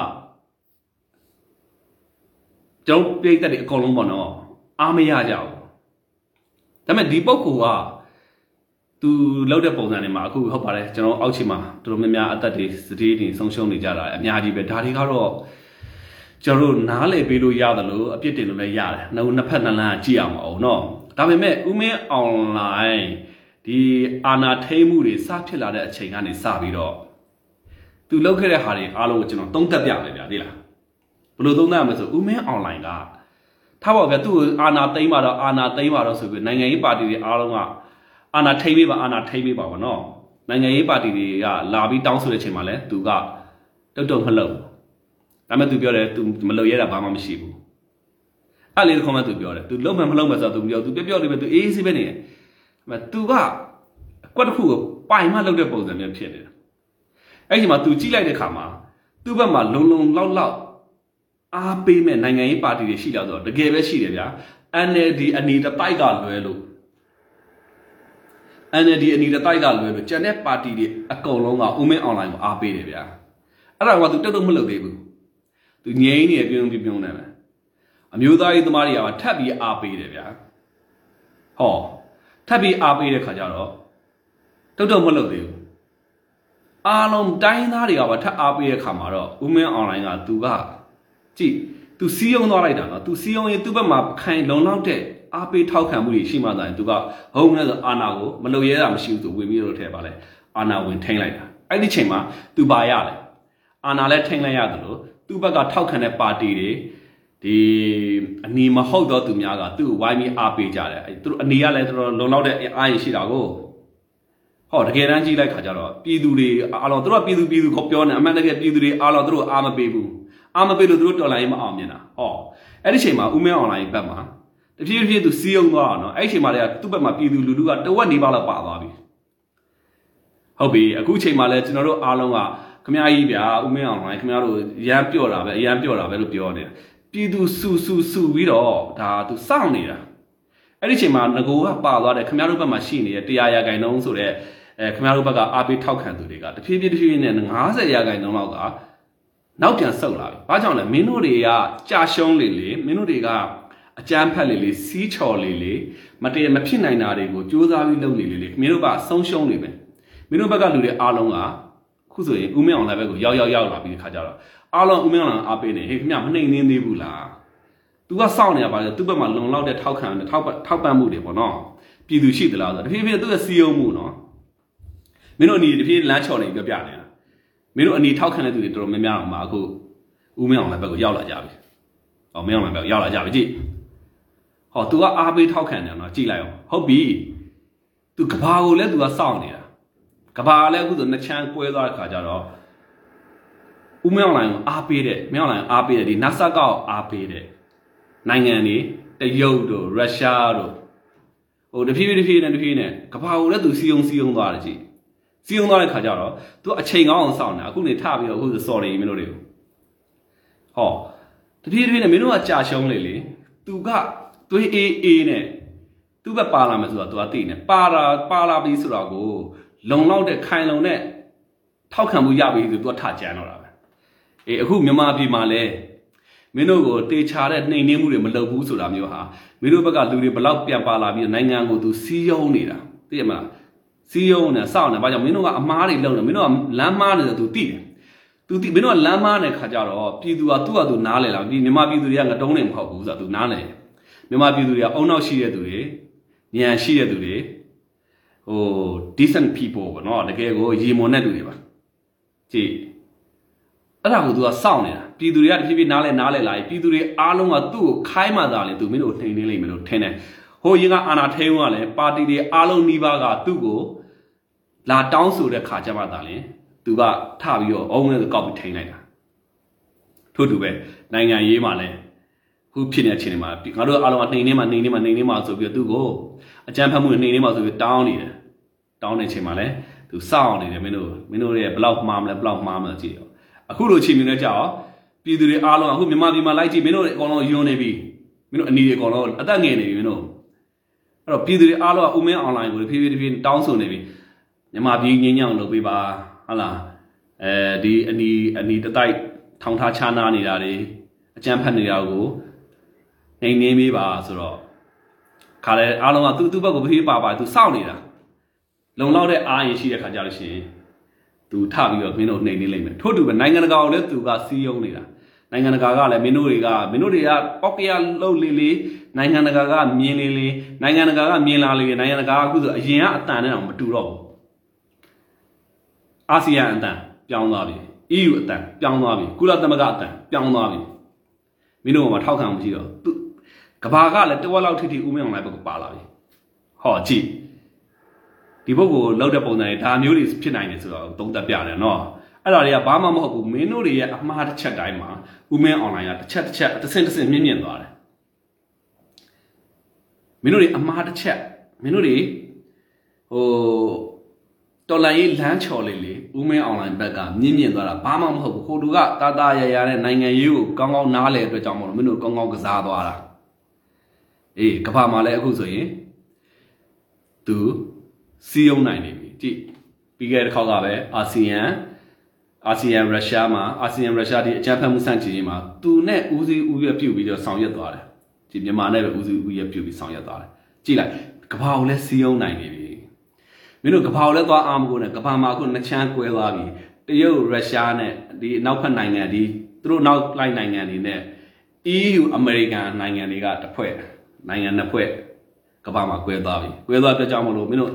ကျွန်တော်ပြည်သက်တွေအကုန်လုံးပေါ့နော်အားမရကြဘူးဒါပေမဲ့ဒီပုဂ္ဂိုလ်ကသူလောက်တဲ့ပုံစံတွေမှာအခုဟုတ်ပါတယ်ကျွန်တော်အောက်ချီမှာတော်တော်များများအသက်တွေစတိတွေဆုံးရှုံးနေကြတာအများကြီးပဲဒါတွေကတော့ကျွန်တော်တို့နားလည်ပေးလို့ရတယ်လို့အပြစ်တင်လို့လည်းရတယ်နှုတ်နှစ်ဖက်နှလန်းကြည့်အောင်အောင်နော်ဒါပေမဲ့ဥမင်းအွန်လိုင်းဒီအာနာထိမှုတွေစဖြစ်လာတဲ့အချိန်ကနေစပြီးတော့ သူလောက်ခဲ့တဲ့ဟာတွေအားလုံးကိုကျွန်တော်သုံးသပ်ပြတယ်ဗျာသိလားဘယ်လိုသုံးသပ်ရမလဲဆိုဥမင်းအွန်လိုင်းကထားပါဗျာသူ့ကိုအာနာသိမ်းပါတော့အာနာသိမ်းပါတော့ဆိုပြီးနိုင်ငံရေးပါတီတွေအားလုံးကအာနာထိမ့်ပေးပါအာနာထိမ့်ပေးပါဗောနော်နိုင်ငံရေးပါတီတွေကလာပြီးတောင်းဆိုတဲ့အချိန်မှာလဲသူကတုတ်တုတ်မလုပ်ဒါပေမဲ့သူပြောတယ်သူမလုပ်ရတာဘာမှမရှိဘူးအဲ့လေခေါ်မှသူပြောတယ်သူလုံးမှမလုံးမှဆိုတော့သူပြောသူပြောပြောနေပဲသူအေးအေးဆေးပဲနေတယ်ဒါပေမဲ့သူကအကွက်တစ်ခုကိုပိုင်မှလုပ်တဲ့ပုံစံမျိုးဖြစ်နေတယ် အဲ့ဒီမှာသူကြည့်လိုက်တဲ့ခါမှာသူ့ဘက်မှာလုံလုံလောက်လောက်အားပေးမဲ့နိုင်ငံရေးပါတီတွေရှိလာတော့တကယ်ပဲရှိတယ်ဗျာ NLD အနေတတိုက်ကလွဲလို့ NLD အနေနဲ့တိုက်ကလွယ်လို့ကျန်တဲ့ပါတီတွေအကုန်လုံးကဦးမင်းအွန်လိုင်းကိုအားပေးတယ်ဗျာအဲ့ဒါကသူတက်တော့မလုပ်သေးဘူးသူငြိမ်းနေပြုံးပြုံးနေတယ်အမျိုးသားရေးသမားတွေကထပ်ပြီးအားပေးတယ်ဗျာဟောထပ်ပြီးအားပေးတဲ့ခါကျတော့တုတ်တော့မလုပ်သေးဘူး အားလုံးတိုင်းသားတွေကပါထပ်အားပေးတဲ့ခါမှာတော့ဦးမင်းအွန်လိုင်းကသူကကြည့်သူစီးယုံသွားလိုက်တာနော်သူစီးယုံရင်သူ့ဘက်မှာခိုင်လုံလောက်တဲ့အားပေးထောက်ခံမှုတွေရှိမှသာရင်သူကဟုတ်နဲ့ဆိုအာနာကိုမလုပ်ရဲတာမရှိဘူးသူဝင်ပြီးတော့ထဲပါလဲအာနာဝင်ထိန်လိုက်တာအဲ့ဒီချိန်မှာသူပါရတယ်အာနာလည်းထိန်လိုက်ရတယ်လို့သူ့ဘက်ကထောက်ခံတဲ့ပါတီတွေဒီအနီမဟုတ်တော့သူများကသူ့ကိုဝိုင်းပြီးအားပေးကြတယ်အဲ့သူတို့အနီကလည်းတော်တော်လုံလောက်တဲ့အားရရှိတာကို ဟောတကယ်တမ်းကြည့်လိုက်ခါကျတော့ပြည်သူတွေအားလုံးသူတို့ကပြည်သူပြည်သူကိုပြောနေအမှန်တကယ်ပြည်သူတွေအားလုံးသူတို့အားမပေးဘူးအားမပေးလို့သူတို့တော်လိုင်းမအောင်မြင်တာဟောအဲ့ဒီချိန်မှာဦးမင်းအွန်လိုင်းဘက်မှာတဖြည်းဖြည်းသူစီးအောင်သွားအောင်နော်အဲ့ဒီချိန်မှာလည်းသူ့ဘက်မှာပြည်သူလူထုကတဝက်နေပါလောက်ပါသွားပြီဟုတ်ပြီအခုချိန်မှာလည်းကျွန်တော်တို့အားလုံးကခမကြီးဗျာဦးမင်းအောင်လိုင်းခမတို့ရမ်းပြော့တာပဲအရမ်းပြော့တာပဲလို့ပြောနေတာပြည်သူစုစုစုပြီးတော့ဒါသူစောင့်နေတာအဲ့ဒီချိန်မှာငကိုကပါသွားတယ်ခမတို့ဘက်မှာရှိနေတဲ့တရားရာဂိုင်နှုန်းဆိုတဲ့ အဲခမတို့ဘက်ကအားပေးထောက်ခံသူတွေကတဖြည်းဖြည်းတဖြည်းဖြည်းနဲ့90ရာဂိုင်နှုန်းလောက်ကနောက်ပြန်ဆုတ်လာပြီ။ဘာကြောင့်လဲမင်းတို့တွေကကြာရှုံးလေလေမင်းတို့တွေကအကြမ်းဖက်လေလေစီးချော်လေလေမတည့်မဖြစ်နိုင်တာတွေကိုစူးစမ်းပြီးလုပ်နေလေလေမင်းတို့ကဆုံးရှုံးနေပဲမင်းတို့ဘက်ကလူတွေအားလုံးကခုဆိုရင်ဦးမင်းအောင်လည်းဘက်ကိုရောက်ရောက်ရောက်လာပြီးခါကြတော့အားလုံးဦးမင်းအောင်အားပေးနေဟေးခင်ဗျမနှိမ်နှင်းသေးဘူးလား။ तू ကစောင့်နေရပါလေသူ့ဘက်မှာလုံလောက်တဲ့ထောက်ခံတဲ့ထောက်ထောက်ပံ့မှုတွေပေါ့နော်။ပြည်သူရှိသလားဆိုတော့တဖြည်းဖြည်းသူ့ရဲ့စီယုံမှုနော်။ မင်းတို့အနီတဖြည်းလမ်းချော်နေပြောပြနေတာ။မင်းတို့အနီထောက်ခံတဲ့သူတွေတော်တော်များများအောင်မှာအခုဦးမင်းအောင်လည်းဘက်ကိုရောက်လာကြပြီ။ဟောမင်းအောင်လည်းဘက်ကိုရောက်လာကြပြီကြည့်။ဟော तू ကအားပေးထောက်ခံတယ်နော်ကြည့်လိုက်အောင်ဟုတ်ပြီ तू ကဘာကိုလဲ तू ကစောင့်နေတာကဘာလည်းအခုဆိုနှစ်ချမ်းကွဲသွားတဲ့ခါကျတော့ဦးမြောင်လိုင်ကိုအားပေးတဲ့မြောင်လိုင်အားပေးတဲ့ဒီနတ်ဆကောက်အားပေးတဲ့နိုင်ငံတွေတရုတ်တို့ရုရှားတို့ဟိုတဖြည်းဖြည်းတဖြည်းနဲ့တဖြည်းနဲ့ကဘာကိုလည်း तू စီယုံစီယုံသွားတယ်ကြည့် စီယုံသွားတဲ့ခါကျတော့ तू အချိန်ကောင်းအောင်စောင့်နေတာအခုနေထပြီးတော့အခုဆိုစော်နေမင်းတို့တွေကိုဟောတဖြည်းဖြည်းနဲ့မင်းတို့ကကြာရှုံးလေလေ तू ကသွေးအေးအေးနဲ့သူ့ဘက်ပါလာမယ်ဆိုတာသူကသိနေပါလာပါလာပြီဆိုတာကိုလုံလောက်တဲ့ခိုင်လုံတဲ့ထောက်ခံမှုရပြီဆိုသူကထကြမ်းတော့တာပဲအေးအခုမြန်မာပြည်မှာလဲမင်းတို့ကိုတေချာတဲ့နှိမ်နှင်းမှုတွေမလုပ်ဘူးဆိုတာမျိုးဟာမင်းတို့ဘက်ကလူတွေဘလောက်ပြန်ပါလာပြီးနိုင်ငံကိုသူစီးယုံနေတာသိရမလား စီးယုံနေစောင့်နေဘာကြောင့်မင်းတို့ကအမားတွေလုံနေမင်းတို့ကလမ်းမားနေတယ်သူသိတယ်သူသိမင်းတို့ကလမ်းမားတဲ့ခါကျတော့ပြည်သူကသူ့ဟာသူနားလဲလာဒီမြန်မာပြည်သူတွေကငတုံးနေမဟုတ်ဘူးဆိုတာသူနားလဲမြန်မာပြည်သူတွေကအုံနောက်ရှိတဲ့သူတွေဉာဏ်ရှိတဲ့သူတွေဟို decent people ပေါ့နော်တကယ်ကိုရေမွန်တဲ့သူတွေပါကြည့်အဲ့ဒါကိုသူကစောင့်နေတာပြည်သူတွေကတဖြည်းဖြည်းနားလဲနားလဲလာပြီပြည်သူတွေအားလုံးကသူ့ကိုခိုင်းမှသာလေသူမင်းတို့နှိမ်နှင်းလိမ့်မယ်လို့ထင်တယ် ဟိုရင်ကအာနာထိန်ကလည်းပါတီတွေအားလုံးနှီးပါးကသူ့ကိုလာတောင်းဆိုတဲ့ခါကျမှသာလေသူကထပြီးတော့အုံးနဲ့ကောက်ပြီးထိန်လိုက်တာထို့တူပဲနိုင်ငံရေးမှာလည်းခုဖြစ်နေတဲ့အခြေအနေမှာငါတို့အားလုံးကနှိမ်နှင်းမှနှိမ်နှင်းမှနှိမ်နှင်းမှဆိုပြီးတော့သူ့ကိုအကြမ်းဖက်မှုနှိမ်နှင်းမှဆိုပြီးတောင်းနေတယ်တောင်းတဲ့အချိန်မှာလည်းသူစောင့်နေတယ်မင်းတို့မင်းတို့ရဲ့ဘလောက်မှားမလဲဘလောက်မှားမလဲကြည့်ရောအခုလိုချိန်မျိုးနဲ့ကြာအောင်ပြည်သူတွေအားလုံးအခုမြန်မာပြည်မှာလိုက်ကြည့်မင်းတို့အကောင်လုံးယွန်းနေပြီမင်းတို့အနီတွေအကောင်လုံးအသက်ငယ်နေပြီမင်းတို့ အဲ့တော့ပြည်သူတွေအားလုံးကဥမင်းအွန်လိုင်းကိုဖြည်းဖြည်းဖြည်းတောင်းဆိုနေပြီမြန်မာပြည်ငင်းညောင်းလုပ်ပေးပါဟုတ်လားအဲဒီအနီအနီတတိုက်ထောင်ထားချနာနေတာတွေအကြမ်းဖက်နေတာကိုနှိမ်နှင်းပေးပါဆိုတော့ခါလဲအားလုံးကသူ့သူ့ဘက်ကိုဖြည်းဖြည်းပါပါသူစောင့်နေတာလုံလောက်တဲ့အားရင်ရှိတဲ့ခါကြလို့ရှိရင်သူထပြီးတော့မင်းတို့နှိမ်နေလိမ့်မယ်ထို့တူပဲနိုင်ငံတကာကိုလည်းသူကစီးယုံနေတာ နိုင်ငံတကာကလည်းမင်းတို့တွေကမင်းတို့တွေကပေါက်ကရလှုပ်လေးလေးနိုင်ငံတကာကမြင်လေးလေးနိုင်ငံတကာကမြင်လာလေးနိုင်ငံတကာကအခုဆိုအရင်ကအတန်နဲ့တော့မတူတော့ဘူးအာဆီယံအတန်ပြောင်းသွားပြီ EU အတန်ပြောင်းသွားပြီကုလသမဂ္ဂအတန်ပြောင်းသွားပြီမင်းတို့ကမှထောက်ခံမှုရှိတော့သူကဘာကလည်းတဝက်လောက်ထိထိဥမင်းအောင်လိုက်ဘက်ကပါလာပြီဟောကြည့်ဒီဘုတ်ကိုလောက်တဲ့ပုံစံတွေဒါမျိုးတွေဖြစ်နိုင်တယ်ဆိုတော့သုံးသပ်ပြတယ်နော် အဲ့ဒါတွေကဘာမှမဟုတ်ဘူးမင်းတို့တွေရဲ့အမှားတစ်ချက်တိုင်းမှာဥမင်းအွန်လိုင်းကတစ်ချက်တစ်ချက်တစ်ဆင့်တစ်ဆင့်မြင့်မြင့်သွားတယ်မင်းတို့တွေအမှားတစ်ချက်မင်းတို့တွေဟိုတော်လိုင်းရေးလမ်းချော်လေးလေဥမင်းအွန်လိုင်းဘက်ကမြင့်မြင့်သွားတာဘာမှမဟုတ်ဘူးဟိုတူကတာတာရရတဲ့နိုင်ငံရေးကိုကောင်းကောင်းနားလည်အတွက်ကြောင့်မလို့မင်းတို့ကောင်းကောင်းကစားသွားတာအေးကဘာမှာလည်းအခုဆိုရင်သူစီးယုံနိုင်နေပြီကြည့်ပြီးခဲ့တဲ့ခေါက်ကပဲအာဆီယံ အာဆီယံရုရှားမှာအာဆီယံရုရှားဒီအကြမ်းဖက်မှုဆန့်ကျင်ရေးမှာသူနဲ့ဦးစီးဦးရွက်ပြုတ်ပြီးတော့ဆောင်ရွက်သွားတယ်ဒီမြန်မာနဲ့ပဲဦးစီးဦးရွက်ပြုတ်ပြီးဆောင်ရွက်သွားတယ်ကြည့်လိုက်ကဘာကိုလဲစီးယုံနိုင်နေပြီမင်းတို့ကဘာကိုလဲသွားအားမကိုနဲ့ကဘာမှာအခုနှစ်ချမ်းကွဲသွားပြီတရုတ်ရုရှားနဲ့ဒီနောက်ဖက်နိုင်ငံဒီသူတို့နောက်လိုက်နိုင်ငံတွေနဲ့ EU အမေရိကန်နိုင်ငံတွေကတစ်ဖွဲ့နိုင်ငံနှစ်ဖွဲ့ကဘာမှာကွဲသွားပြီကွဲသွားပြကြောင်းမလို့မင်းတို့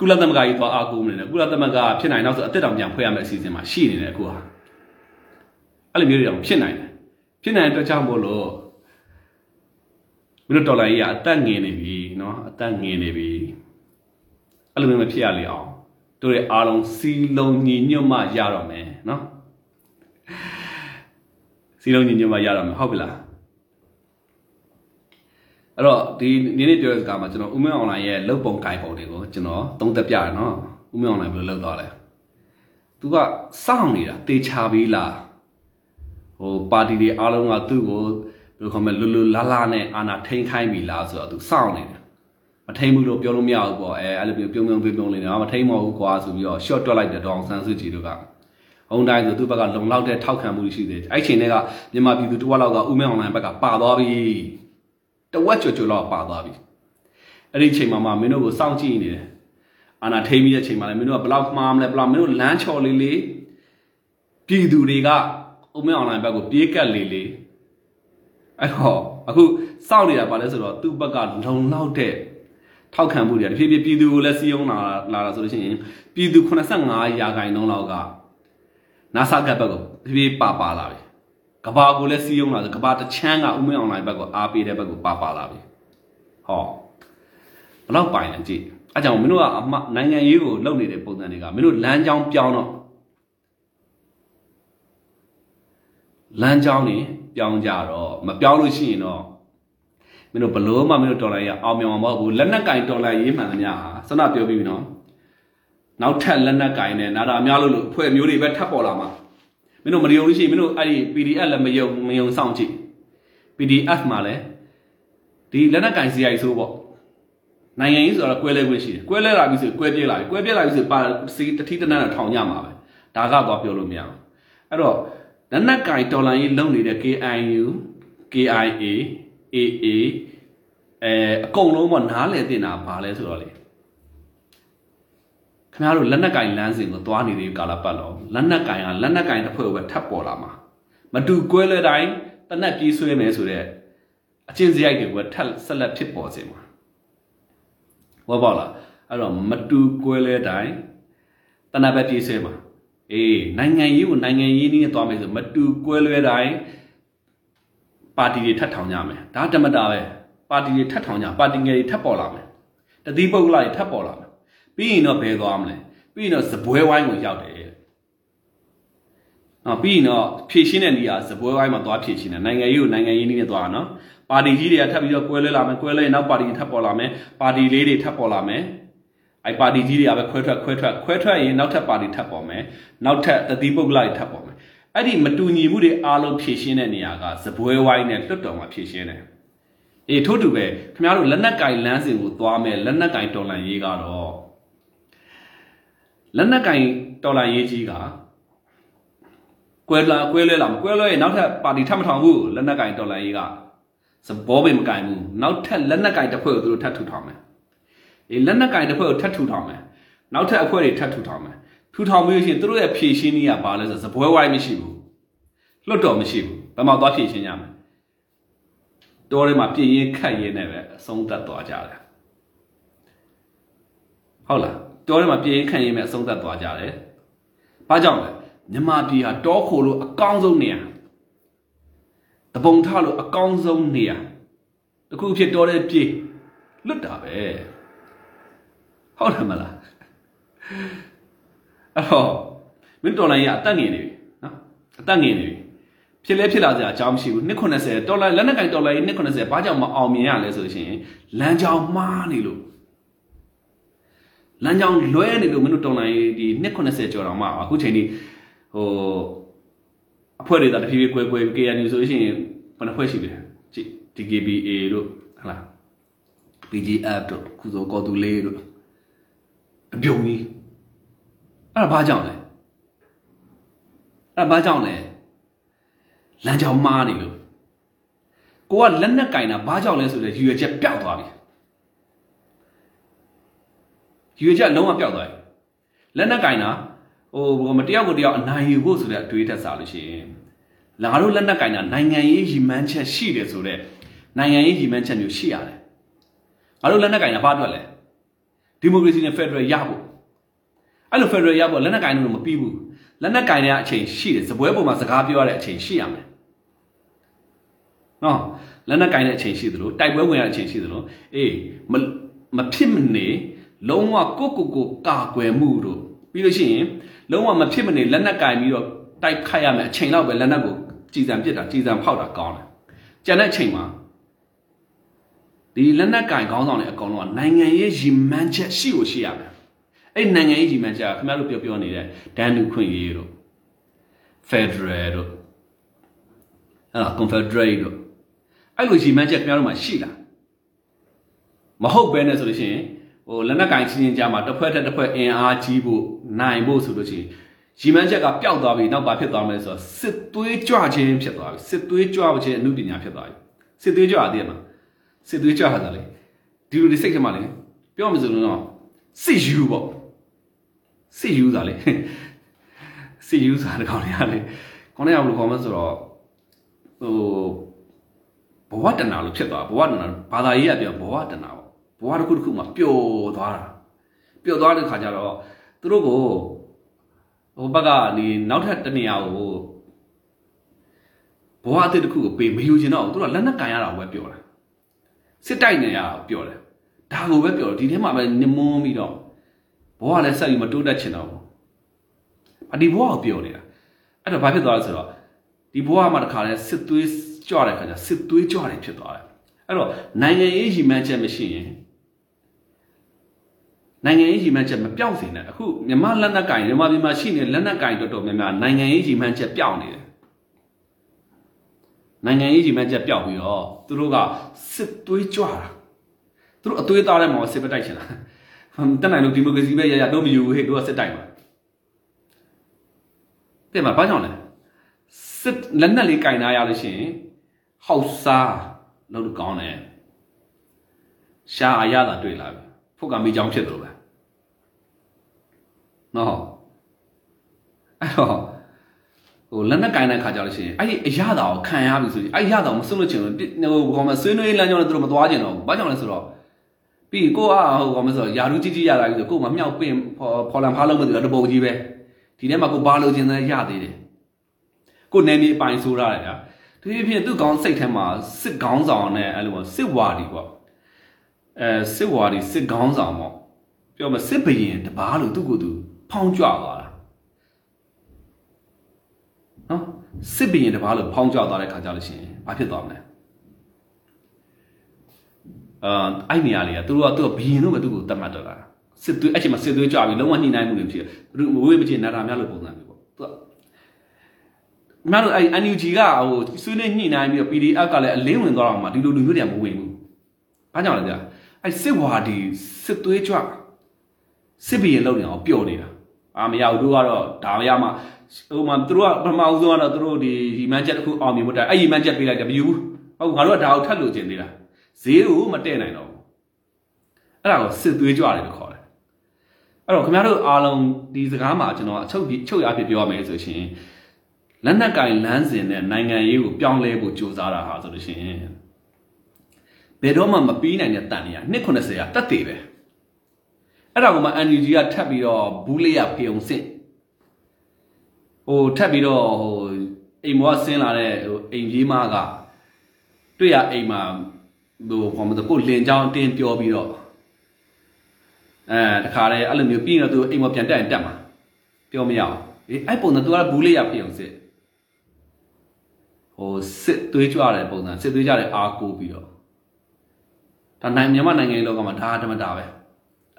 ကုလသမဂ္ဂကြီးသွားအားကိုးမနေနဲ့ကုလသမဂ္ဂဖြစ်နိုင်တော့ဆိုအသက်တောင်ပြန်ဖွဲ့ရမယ့်အစီအစဉ်မှာရှိနေတယ်အခုဟာအဲ့လိုမျိုးတွေတော့ဖြစ်နိုင်တယ်ဖြစ်နိုင်တဲ့အတွက်ကြောင့်မို့လို့မင်းတို့ဒေါ်လာကြီးကအသက်ငင်နေပြီเนาะအသက်ငင်နေပြီအဲ့လိုမျိုးမဖြစ်ရလေအောင်တို့ရဲ့အားလုံးစီလုံးညီညွတ်မှရတော့မယ်เนาะစီလုံးညီညွတ်မှရတော့မယ်ဟုတ်ပြီလား အဲ့တော့ဒီနေ့နေ့ပြောတဲ့စကားမှာကျွန်တော်ဥမင်းအွန်လိုင်းရဲ့လုတ်ပုံကိုင်ပုံတွေကိုကျွန်တော်သုံးသက်ပြရနော်ဥမင်းအွန်လိုင်းဘယ်လိုလုပ်သွားလဲသူကစောင့်နေတာတေချာပြီးလားဟိုပါတီတွေအားလုံးကသူ့ကိုဘယ်လိုခေါ်မလဲလွတ်လွတ်လာလာနဲ့အာနာထိန်ခိုင်းပြီလားဆိုတော့သူစောင့်နေတယ်မထိန်ဘူးလို့ပြောလို့မရဘူးပေါ့အဲအဲ့လိုမျိုးပြုံပြုံပြုံပြုံလေးနေမထိန်မဟုတ်ကွာဆိုပြီးတော့ short တွက်လိုက်တဲ့ဒေါအောင်ဆန်းစုကြည်တို့ကဟုံတိုင်းဆိုသူ့ဘက်ကလုံလောက်တဲ့ထောက်ခံမှုရှိသေးတယ်အဲ့ချိန်တွေကမြန်မာပြည်သူတဝက်လောက်ကဥမင်းအွန်လိုင်းဘက်ကပါသွားပြီ တဝက်ကျော်ကျော်လောက်ပါသွားပြီအဲ့ဒီချိန်မှာမှမင်းတို့ကိုစောင့်ကြည့်နေတယ်အာနာထိန်ပြီးတဲ့ချိန်မှာလည်းမင်းတို့ကဘလောက်မှားမလဲဘလောက်မင်းတို့လမ်းချော်လေးလေးပြည်သူတွေကအုံမင်းအွန်လိုင်းဘက်ကိုပြေးကပ်လေးလေးအဲ့တော့အခုစောင့်နေတာပါလဲဆိုတော့သူ့ဘက်ကလုံလောက်တဲ့ထောက်ခံမှုတွေတဖြည်းဖြည်းပြည်သူကိုလည်းစီးအောင်လာလာတာဆိုလို့ရှိရင်ပြည်သူ85ရာခိုင်နှုန်းလောက်ကနာဆာကတ်ဘက်ကိုတဖြည်းဖြည်းပါပါလာပြီ ကဘာကိုလည်းစီးအောင်လာဆိုကဘာတချမ်းကဥမင်းအွန်လိုင်းဘက်ကိုအားပေးတဲ့ဘက်ကိုပါပါလာပြီဟောဘလောက်ပိုင်လဲကြည့်အဲကြောင့်မင်းတို့ကအမနိုင်ငံရေးကိုလုပ်နေတဲ့ပုံစံတွေကမင်းတို့လမ်းကြောင်းပြောင်းတော့လမ်းကြောင်းနေပြောင်းကြတော့မပြောင်းလို့ရှိရင်တော့မင်းတို့ဘလို့မှမင်းတို့တော်လိုင်းရအောင်မြောင်မဟုတ်ဘူးလက်နက်ကင်တော်လိုင်းရေးမှန်သမျှဟာစနပြောပြီးပြီနော်နောက်ထပ်လက်နက်ကင်နဲ့နာတာများလို့လို့ဖွဲ့မျိုးတွေပဲထပ်ပေါ်လာမှာ မင်းတို့မယုံလို့ရှိရင်မင်းတို့အဲ့ဒီ PDF လည်းမယုံမယုံစောင့်ကြည့် PDF မှာလည်းဒီလက်နက်ကင် CI ဆိုပေါ့နိုင်ငံရေးဆိုတော့ကွဲလဲခွင့်ရှိတယ်ကွဲလဲလာပြီဆိုကွဲပြေးလာပြီကွဲပြေးလာပြီဆိုပါစီတတိတနန်းထောင်ညမှာပဲဒါကတော့ပြောလို့မရဘူးအဲ့တော့လက်နက်ကင်တော်လိုင်းရေးလုပ်နေတဲ့ KIU KIA AA အဲအကုန်လုံးပေါ့နားလည်တင်တာဘာလဲဆိုတော့လေ ခင်ဗျားတို့လက်နက်ကင်လမ်းစဉ်ကိုသွားနေတဲ့ကာလပတ်လုံးလက်နက်ကင်ကလက်နက်ကင်တစ်ဖွဲ့ကိုပဲထပ်ပေါ်လာမှာမတူကွဲလွဲတိုင်းတနက်ပြေးဆွဲမယ်ဆိုတဲ့အချင်းစရိုက်တွေကထပ်ဆက်လက်ဖြစ်ပေါ်စေမှာဝတ်ပေါ့လားအဲ့တော့မတူကွဲလွဲတိုင်းတနက်ပဲပြေးဆွဲမှာအေးနိုင်ငံရေးကိုနိုင်ငံရေးနည်းနဲ့သွားမယ်ဆိုမတူကွဲလွဲတိုင်းပါတီတွေထပ်ထောင်ကြမယ်ဒါတမတာပဲပါတီတွေထပ်ထောင်ကြပါတီငယ်တွေထပ်ပေါ်လာမယ်တတိပုဂ္ဂလတွေထပ်ပေါ်လာမယ် ပြီးရင်တော့ဘယ်သွားမလဲပြီးရင်တော့စပွဲဝိုင်းကိုရောက်တယ်နော်ပြီးရင်တော့ဖြည့်ရှင်းတဲ့နေရာစပွဲဝိုင်းမှာသွားဖြည့်ရှင်းတယ်နိုင်ငံရေးကိုနိုင်ငံရေးနည်းနဲ့သွားတာနော်ပါတီကြီးတွေကထပ်ပြီးတော့ကွဲလွဲလာမယ်ကွဲလွဲရင်နောက်ပါတီထပ်ပေါ်လာမယ်ပါတီလေးတွေထပ်ပေါ်လာမယ်အဲ့ပါတီကြီးတွေကပဲခွဲထွက်ခွဲထွက်ခွဲထွက်ရင်နောက်ထပ်ပါတီထပ်ပေါ်မယ်နောက်ထပ်တတိပုဂ္ဂလတွေထပ်ပေါ်မယ်အဲ့ဒီမတူညီမှုတွေအားလုံးဖြည့်ရှင်းတဲ့နေရာကစပွဲဝိုင်းနဲ့လွတ်တော်မှာဖြည့်ရှင်းတယ်အေးထို့တူပဲခင်ဗျားတို့လက်နက်ကင်လမ်းစဉ်ကိုသွားမယ်လက်နက်ကင်တော်လန်ရေးကတော့ လက်နက်ကင်တော်လန်ရေးကြီးကကွဲလာကွဲလဲလာမကွဲလဲနောက်ထပ်ပါတီထပ်မထောင်ဘူးလက်နက်ကင်တော်လန်ရေးကစဘောပင်မကင်ဘူးနောက်ထပ်လက်နက်ကင်တစ်ဖွဲ့ကိုသူတို့ထပ်ထူထောင်မယ်အေးလက်နက်ကင်တစ်ဖွဲ့ကိုထပ်ထူထောင်မယ်နောက်ထပ်အဖွဲ့တွေထပ်ထူထောင်မယ်ထူထောင်ပြီးရှင်သူတို့ရဲ့ဖြည့်ရှင်းနည်းကဘာလဲဆိုစပွဲဝိုင်းမရှိဘူးလွတ်တော်မရှိဘူးဘယ်မှာသွားဖြည့်ရှင်းကြမလဲတောထဲမှာပြင်းရင်ခတ်ရင်းနဲ့ပဲအဆုံးသတ်သွားကြတယ်ဟုတ်လား တောထဲမှာပြင်းရင်ခတ်ရင်းနဲ့အဆုံးသတ်သွားကြတယ်ဘာကြောင့်လဲမြမပြည်ဟာတောခိုလို့အကောင်းဆုံးနေရာတပုံထလို့အကောင်းဆုံးနေရာတခုဖြစ်တောထဲပြေးလွတ်တာပဲဟုတ်တယ်မလားအဲ့တော့မင်းတော်လိုင်းရအသက်ငင်နေပြီနော်အသက်ငင်နေပြီဖြစ်လဲဖြစ်လာကြအကြောင်းမရှိဘူး290ဒေါ်လာလက်နက်ကင်ဒေါ်လာကြီး290ဘာကြောင့်မအောင်မြင်ရလဲဆိုရှင်လမ်းကြောင်းမှားနေလို့ လမ်းကြောင်းလွဲနေလို့မင်းတို့တော်လိုင်းဒီ290ကျော်တော့မှအခုချိန်ဒီဟိုအဖွဲ့တွေသာတဖြည်းဖြည်းကွဲကွဲ KNU ဆိုရှင်ဘယ်နှဖွဲ့ရှိလဲကြည့် DKBA တို့ဟလား PGF တို့ခုဆိုကော်တူလေးတို့အပြုံကြီးအဲ့ဒါဘာကြောင့်လဲအဲ့ဒါဘာကြောင့်လဲလမ်းကြောင်းမှားနေလို့ကိုကလက်နဲ့ကင်တာဘာကြောင့်လဲဆိုတော့ရွေချက်ပျောက်သွားပြီ ရွေချက်လုံးဝပျောက်သွားပြီလက်နဲ့ကင်တာဟိုမတယောက်ကိုတယောက်အနိုင်ယူဖို့ဆိုတဲ့အတွေးထက်စားလို့ရှိရင်လာတို့လက်နဲ့ကင်တာနိုင်ငံရေးရည်မှန်းချက်ရှိတယ်ဆိုတော့နိုင်ငံရေးရည်မှန်းချက်မျိုးရှိရတယ်ငါတို့လက်နဲ့ကင်တာဘာအတွက်လဲဒီမိုကရေစီနဲ့ဖက်ဒရယ်ရဖို့အဲ့လိုဖက်ဒရယ်ရဖို့လက်နက်ကင်လို့မပြီးဘူးလက်နက်ကင်တဲ့အချိန်ရှိတယ်ဇပွဲပေါ်မှာစကားပြောရတဲ့အချိန်ရှိရမယ်နော်လက်နက်ကင်တဲ့အချိန်ရှိသလိုတိုက်ပွဲဝင်ရတဲ့အချိန်ရှိသလိုအေးမမဖြစ်မနေ လုံးဝကိုကိုကိုကာကွယ်မှုတို့ပြီးလို့ရှိရင်လုံးဝမဖြစ်မနေလက်နက်ကင်ပြီးတော့တိုက်ခိုက်ရမယ်အချိန်တော့ပဲလက်နက်ကိုကြည်စံပစ်တာကြည်စံဖောက်တာကောင်းတယ်ကျန်တဲ့အချိန်မှာဒီလက်နက်ကင်ခေါင်းဆောင်တွေအကောင်လုံးကနိုင်ငံရေးရည်မှန်းချက်ရှိကိုရှိရမယ်အဲ့နိုင်ငံရေးကြီးမှကြာခင်ဗျားတို့ပြောပြောနေတဲ့ဒန်နူခွင့်ရေးတို့ Federal တို့အဲ့ဒါ Confederate တို့အဲ့လိုကြီးမှချက်ခင်ဗျားတို့မှာရှိလားမဟုတ်ပဲနဲ့ဆိုလို့ရှိရင် ဟိုလက်နက်ကင်ချင်းချင်းကြားမှာတစ်ဖွဲ့တစ်တစ်ဖွဲ့အင်အားကြီးဖို့နိုင်ဖို့ဆိုလို့ရှိရင်ရီမန်းချက်ကပျောက်သွားပြီနောက်ဘာဖြစ်သွားမလဲဆိုတော့စစ်သွေးကြွခြင်းဖြစ်သွားပြီစစ်သွေးကြွခြင်းအမှုပညာဖြစ်သွားပြီစစ်သွေးကြွအသေးမှာစစ်သွေးကြွဟာဆိုလေဒီလိုဒီစိတ်ထဲမှာလေပြောမှဆိုလို့တော့စစ်ယူပေါ့စစ်ယူတာလေစစ်ယူတာတကောင်လေးကလေခေါင်းထဲကဘယ်လိုခေါ်မလဲဆိုတော့ဟိုဘဝတဏလို့ဖြစ်သွားဘဝတဏဘာသာရေးကပြောဘဝတဏပေါ့ ဘဝတစ်ခုတစ်ခုမှာပျော်သွားတာပျော်သွားတဲ့ခါကျတော့သူတို့ကိုဟိုဘက်ကဒီနောက်ထပ်တနေရာကိုဘဝအသစ်တစ်ခုကိုပေးမယူချင်တော့သူတို့ကလက်နက်ကန်ရတာပဲပြောတာစစ်တိုက်နေရတာပြောတယ်ဒါကိုပဲပြောတယ်ဒီထဲမှာပဲနမွန်းပြီးတော့ဘဝလည်းဆက်ပြီးမတိုးတက်ချင်တော့ဘူးအဒီဘဝကိုပြောနေတာအဲ့တော့ဘာဖြစ်သွားလဲဆိုတော့ဒီဘဝမှာတခါလဲစစ်သွေးကြွတဲ့ခါကျစစ်သွေးကြွတယ်ဖြစ်သွားတယ်အဲ့တော့နိုင်ငံရေးရည်မှန်းချက်မရှိရင် နိုင်ငံရေးရည်မှန်းချက်မပြောင်းစေနဲ့အခုမြန်မာလက်နက်ကင်မြန်မာပြည်မှာရှိနေတဲ့လက်နက်ကင်တော်တော်များများနိုင်ငံရေးရည်မှန်းချက်ပြောင်းနေတယ်နိုင်ငံရေးရည်မှန်းချက်ပြောင်းပြီးတော့သူတို့ကစစ်သွေးကြွတာသူတို့အသွေးသားထဲမှာစစ်ပတိုက်ချင်တာတက်နိုင်လို့ဒီမိုကရေစီပဲရရတော့မယူဟဲ့တို့ကစစ်တိုက်မှာတဲ့မှာဘာကြောင့်လဲစစစ်လက်နက်လေးကင်ထားရလို့ရှိရင်ဟောက်စားလို့ကောင်းတယ်ရှားအရသာတွေ့လာပြီဖုတ်ကမိချောင်းဖြစ်တယ်လို့ပဲ နော်အဲ့တော့ဟိုလက်နက်ကင်တဲ့ခါကြလို့ရှိရင်အဲ့ဒီအရသာကိုခံရပြီဆိုရင်အဲ့ရသာကိုမစွန့်လို့ချင်ဘူးဟိုကောင်မဆွေးနွေးလမ်းကြောင်းနဲ့သူတို့မသွားကြတော့ဘူးဘာကြောင့်လဲဆိုတော့ပြီးကိုကဟိုကောင်မဆိုယာလူကြီးကြီးရလာပြီဆိုကို့မမြောက်ပင်ဖော်လန်ဖားလုံးမသိတော့တပုံကြီးပဲဒီထဲမှာကိုဘာလို့ကျင်တဲ့ရသေးတယ်ကိုနယ်မြေအပိုင်ဆိုးရတယ်ဗျာဒီဖြစ်သူ့ကောင်းစိတ်ထဲမှာစစ်ကောင်းဆောင်နဲ့အဲ့လိုစစ်ဝါဒီပေါ့အဲစစ်ဝါဒီစစ်ကောင်းဆောင်ပေါ့ပြောမစစ်ဘရင်တပားလို့သူ့ကိုယ်သူ ဖောင်းကြွသွားတာနော်စစ်ဘရင်တပားလို့ဖောင်းကြွသွားတဲ့ခါကြလို့ရှိရင်ဘာဖြစ်သွားမလဲအာအဲ့နေရာလေးကသူတို့ကသူကဘရင်လို့မသူ့ကိုတတ်မှတ်တော့တာစစ်သွေးအဲ့ချိန်မှာစစ်သွေးကြွပြီးလုံးဝညှိနှိုင်းမှုတွေဖြစ်တယ်သူတို့ဝေးမချင်နာတာများလို့ပုံစံမျိုးပေါ့သူကမင်းတို့အဲ့ NUG ကဟိုဆွေးနွေးညှိနှိုင်းပြီးတော့ PDF ကလည်းအလင်းဝင်သွားတော့မှဒီလိုလူမျိုးတွေကမဝင်ဘူးဘာကြောင့်လဲကြာအဲ့စစ်ဝါဒီစစ်သွေးကြွစစ်ဘီရင်လောက်နေအောင်ပျော်နေတာ အာမရဘူးတို့ကတော့ဒါမရမှဟိုမှာသူတို့ကပထမဦးဆုံးကတော့သူတို့ဒီရီမန်ချက်တစ်ခုအောင်မြင်ဖို့တိုင်အဲ့ရီမန်ချက်ပေးလိုက်တယ်မယူဘူးဟုတ်ငါတို့ကဒါကိုထပ်လို့ကျင်သေးတာဈေးကိုမတည့်နိုင်တော့ဘူးအဲ့ဒါကိုစစ်သွေးကြွတယ်လို့ခေါ်တယ်အဲ့တော့ခင်ဗျားတို့အားလုံးဒီစကားမှာကျွန်တော်အချုပ်ချုပ်ရဖြစ်ပြောရမယ်ဆိုရှင်လက်နက်ကင်လမ်းစဉ်နဲ့နိုင်ငံရေးကိုပြောင်းလဲဖို့ကြိုးစားတာဟာဆိုလို့ရှိရင်ဘယ်တော့မှမပြီးနိုင်တဲ့တန်နေရ290ကတက်တည်ပဲ အဲ့ဒါကမှ NUG ကထပ်ပြီးတော့ဘူးလေးရဖေုံစစ်ဟိုထပ်ပြီးတော့ဟိုအိမ်မောဆင်းလာတဲ့ဟိုအိမ်ကြီးမကတွေ့ရအိမ်မှာဟိုဘာမှမသိကိုလင်ချောင်းတင်းပြောပြီးတော့အဲတခါတည်းအဲ့လိုမျိုးပြီးတော့သူအိမ်မောပြန်တက်ရင်တက်မှာပြောမရအောင်အေးအဲ့ပုံစံသူကဘူးလေးရဖေုံစစ်ဟိုစစ်သွေးကြွတဲ့ပုံစံစစ်သွေးကြတဲ့အားကိုးပြီးတော့ဒါနိုင်မြန်မာနိုင်ငံလောကမှာဒါဓမ္မတာပဲ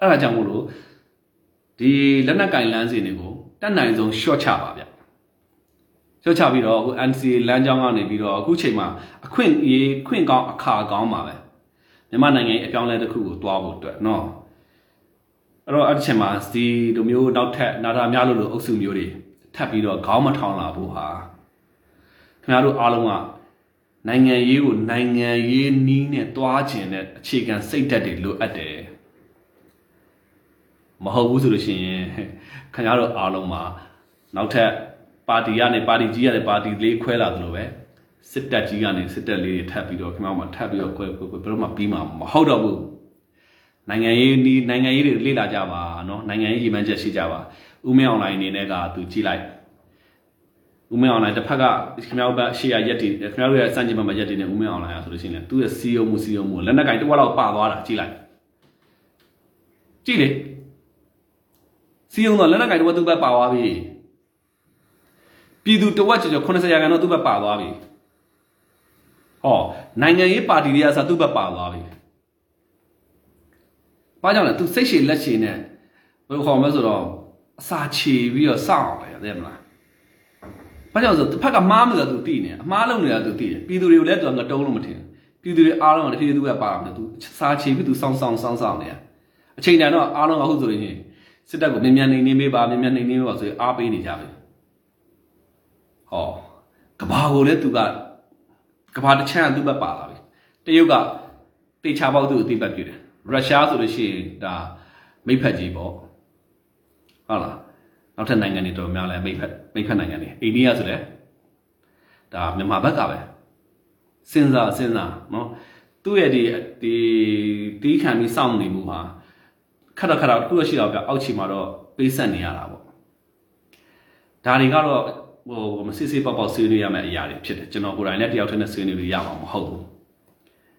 အဲ့ဒါကြောင့်မို့လို့ဒီလက်နက်ကင်လမ်းစဉ်တွေကိုတက်နိုင်ဆုံး short ချပါဗျရှော့ချပြီးတော့အခု NCA လမ်းကြောင်းကနေပြီးတော့အခုချိန်မှာအခွင့်အရေးခွင့်ကောင်းအခါကောင်းပါပဲမြန်မာနိုင်ငံရဲ့အပြောင်းအလဲတစ်ခုကိုတွားဖို့အတွက်เนาะအဲ့တော့အဲ့ဒီချိန်မှာဒီလိုမျိုးနောက်ထပ်နာတာများလို့လို့အုပ်စုမျိုးတွေထပ်ပြီးတော့ခေါင်းမထောင်လာဖို့ဟာခင်ဗျားတို့အားလုံးကနိုင်ငံရေးကိုနိုင်ငံရေးနီးနဲ့တွားခြင်းတဲ့အခြေခံစိတ်ဓာတ်တွေလိုအပ်တယ် မဟုတ်ဘူးဆိုလို့ရှိရင်ခင်ဗျားတို့အားလုံးမှာနောက်ထပ်ပါတီကနေပါတီကြီးကနေပါတီလေးခွဲလာသလိုပဲစစ်တပ်ကြီးကနေစစ်တပ်လေးတွေထပ်ပြီးတော့ခင်ဗျားတို့မှာထပ်ပြီးတော့ခွဲခွဲခွဲဘယ်တော့မှပြီးမှာမဟုတ်တော့ဘူးနိုင်ငံရေးနီးနိုင်ငံရေးတွေလေ့လာကြပါနော်နိုင်ငံရေးရည်မှန်းချက်ရှိကြပါဦးမင်းအွန်လိုင်းအနေနဲ့ကသူကြည့်လိုက်ဦးမင်းအွန်လိုင်းတစ်ဖက်ကခင်ဗျားတို့ဘက်ရှေ့ရရက်တွေခင်ဗျားတို့ရဲ့စန့်ကျင်ဘက်မှာရက်တွေနဲ့ဦးမင်းအွန်လိုင်းอ่ะဆိုလို့ရှိရင်သူ့ရဲ့စီယုံမှုစီယုံမှုလက်နက်ကင်တစ်ဝက်လောက်ပါသွားတာကြည့်လိုက်ကြည့်လေ စီယုံတော့လက်နက်ကင်တစ်ဝက်သူ့ဘက်ပါသွားပြီပြည်သူတစ်ဝက်ကျော်ကျော်80ရာခိုင်နှုန်းသူ့ဘက်ပါသွားပြီဟောနိုင်ငံရေးပါတီတွေကစားသူ့ဘက်ပါသွားပြီဘာကြောင့်လဲသူစိတ်ရှည်လက်ရှည်နဲ့ဘယ်လိုခေါ်မလဲဆိုတော့အစာချေပြီးတော့စောင့်အောင်လေသိမလားဘာကြောင့်ဆိုတစ်ဖက်ကမှားမှဆိုသူသိနေအမှားလုံးနေတာသူသိတယ်ပြည်သူတွေကိုလည်းသူကငတုံးလို့မထင်ပြည်သူတွေအားလုံးကတဖြည်းဖြည်းသူကပါမှာသူစာချေပြီးသူစောင့်ဆောင်စောင့်ဆောင်နေတာအချိန်တန်တော့အားလုံးကဟုတ်ဆိုရင် စစ်တပ်ကိုမြန်မြန်နေနေပေးပါမြန်မြန်နေနေပေးပါဆိုရင်အားပေးနေကြပြီဟောကဘာကိုလည်းသူကကဘာတစ်ချမ်းသူ့ဘက်ပါလာပြီတရုတ်ကတေချာပေါက်သူ့ကိုသိပတ်ပြတယ်ရုရှားဆိုလို့ရှိရင်ဒါမိဖက်ကြီးပေါ့ဟုတ်လားနောက်ထပ်နိုင်ငံတွေတော်များလဲမိဖက်မိဖက်နိုင်ငံတွေအိန္ဒိယဆိုလဲဒါမြန်မာဘက်ကပဲစဉ်းစားစဉ်းစားနော်သူ့ရဲ့ဒီဒီတီးခံပြီးစောင့်နေမှုဟာ ခက်တော့ခက်တော့သူ့ရရှိတော့ပြအောက်ချီမှာတော့ပေးဆက်နေရတာပေါ့ဒါတွေကတော့ဟိုမစစ်စစ်ပေါက်ပေါက်ဆွေးနွေးရမယ့်အရာတွေဖြစ်တယ်ကျွန်တော်ကိုယ်တိုင်လည်းတယောက်တည်းနဲ့ဆွေးနွေးလို့ရမှာမဟုတ်ဘူး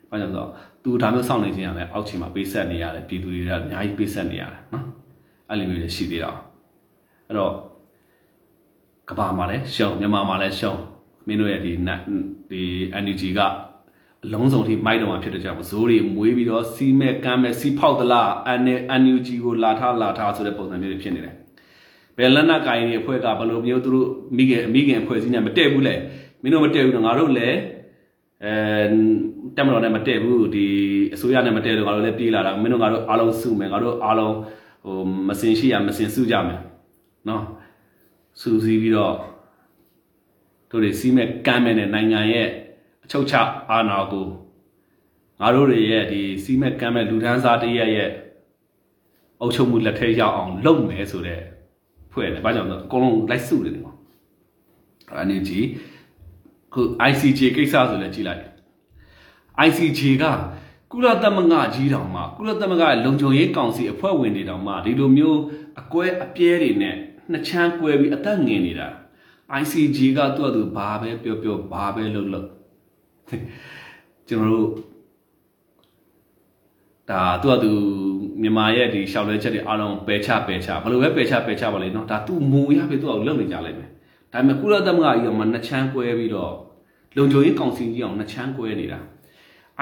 ။ဘာကြောင့်လဲဆိုတော့သူဒါမျိုးစောင့်နေခြင်းရတယ်အောက်ချီမှာပေးဆက်နေရတယ်ပြည်သူတွေကအများကြီးပေးဆက်နေရတယ်နော်။အဲ့လိုမျိုးတွေရှိသေးတာ။အဲ့တော့ကဘာမှာလည်းရှုံမြန်မာမှာလည်းရှုံမင်းတို့ရဲ့ဒီဒီ energy ကအ လုံးစုံထိမိုက်တော့မှာဖြစ်တဲ့ကြောင့်ဇိုးတွေမွေးပြီးတော့စီးမဲ့ကမ်းမဲ့စီးဖောက်သလား energy ကိုလာထားလာထားဆိုတဲ့ပုံစံမျိုးတွေဖြစ်နေတယ်ဘယ်လက်နက်ကိုင်တွေအဖွဲ့ကဘယ်လိုမျိုးသူတို့မိခင်မိခင်အဖွဲ့စည်းနဲ့မတည့်ဘူးလေမင်းတို့မတည့်ဘူးတော့ငါတို့လည်းအဲတက်မတော်နဲ့မတည့်ဘူးဒီအစိုးရနဲ့မတည့်လို့ငါတို့လည်းပြေးလာတာမင်းတို့ငါတို့အားလုံးစုမယ်ငါတို့အားလုံးဟိုမစင်ရှိရမစင်စုကြမယ်နော်စူစီးပြီးတော့ဒတို့တွေစီးမဲ့ကမ်းမဲ့တဲ့နိုင်ငံရဲ့ အချုပ်ချအာဏာကိုငါတို့တွေရဲ့ဒီစီးမဲ့ကမ်းမဲ့လူဒန်းစားတရက်ရဲ့အုပ်ချုပ်မှုလက်ထက်ရောက်အောင်လုပ်မယ်ဆိုတဲ့ဖွဲ့တယ်။ဘာကြောင့်လဲအကုန်လုံးလိုက်စုတယ်ဒီမှာ။အဲ့ဒီကြီးခု ICJ ကိစ္စဆိုလည်းကြည့်လိုက် ICJ ကကုလသမဂ္ဂကြီးတောင်မှကုလသမဂ္ဂလုံခြုံရေးကောင်စီအဖွဲ့ဝင်တွေတောင်မှဒီလိုမျိုးအကွဲအပြဲတွေနဲ့နှစ်ချမ်းကွဲပြီးအသက်ငင်နေတာ ICG ကသူ့အတူဘာပဲပြောပြောဘာပဲလုပ်လို့ ကျွန်တော်တို့ဒါသူ့အတူမြန်မာရဲ့ဒီရှောက်လဲချက်တွေအားလုံးပယ်ချပယ်ချဘယ်လိုပဲပယ်ချပယ်ချပါလိမ့်နော်ဒါသူ့မူရပြီသူ့အောင်လုပ်နေကြလိုက်မယ်ဒါပေမဲ့ကုလသမဂ္ဂကြီးကမှနှစ်ချမ်းကွဲပြီးတော့လုံခြုံရေးကောင်စီကြီးအောင်နှစ်ချမ်းကွဲနေတာ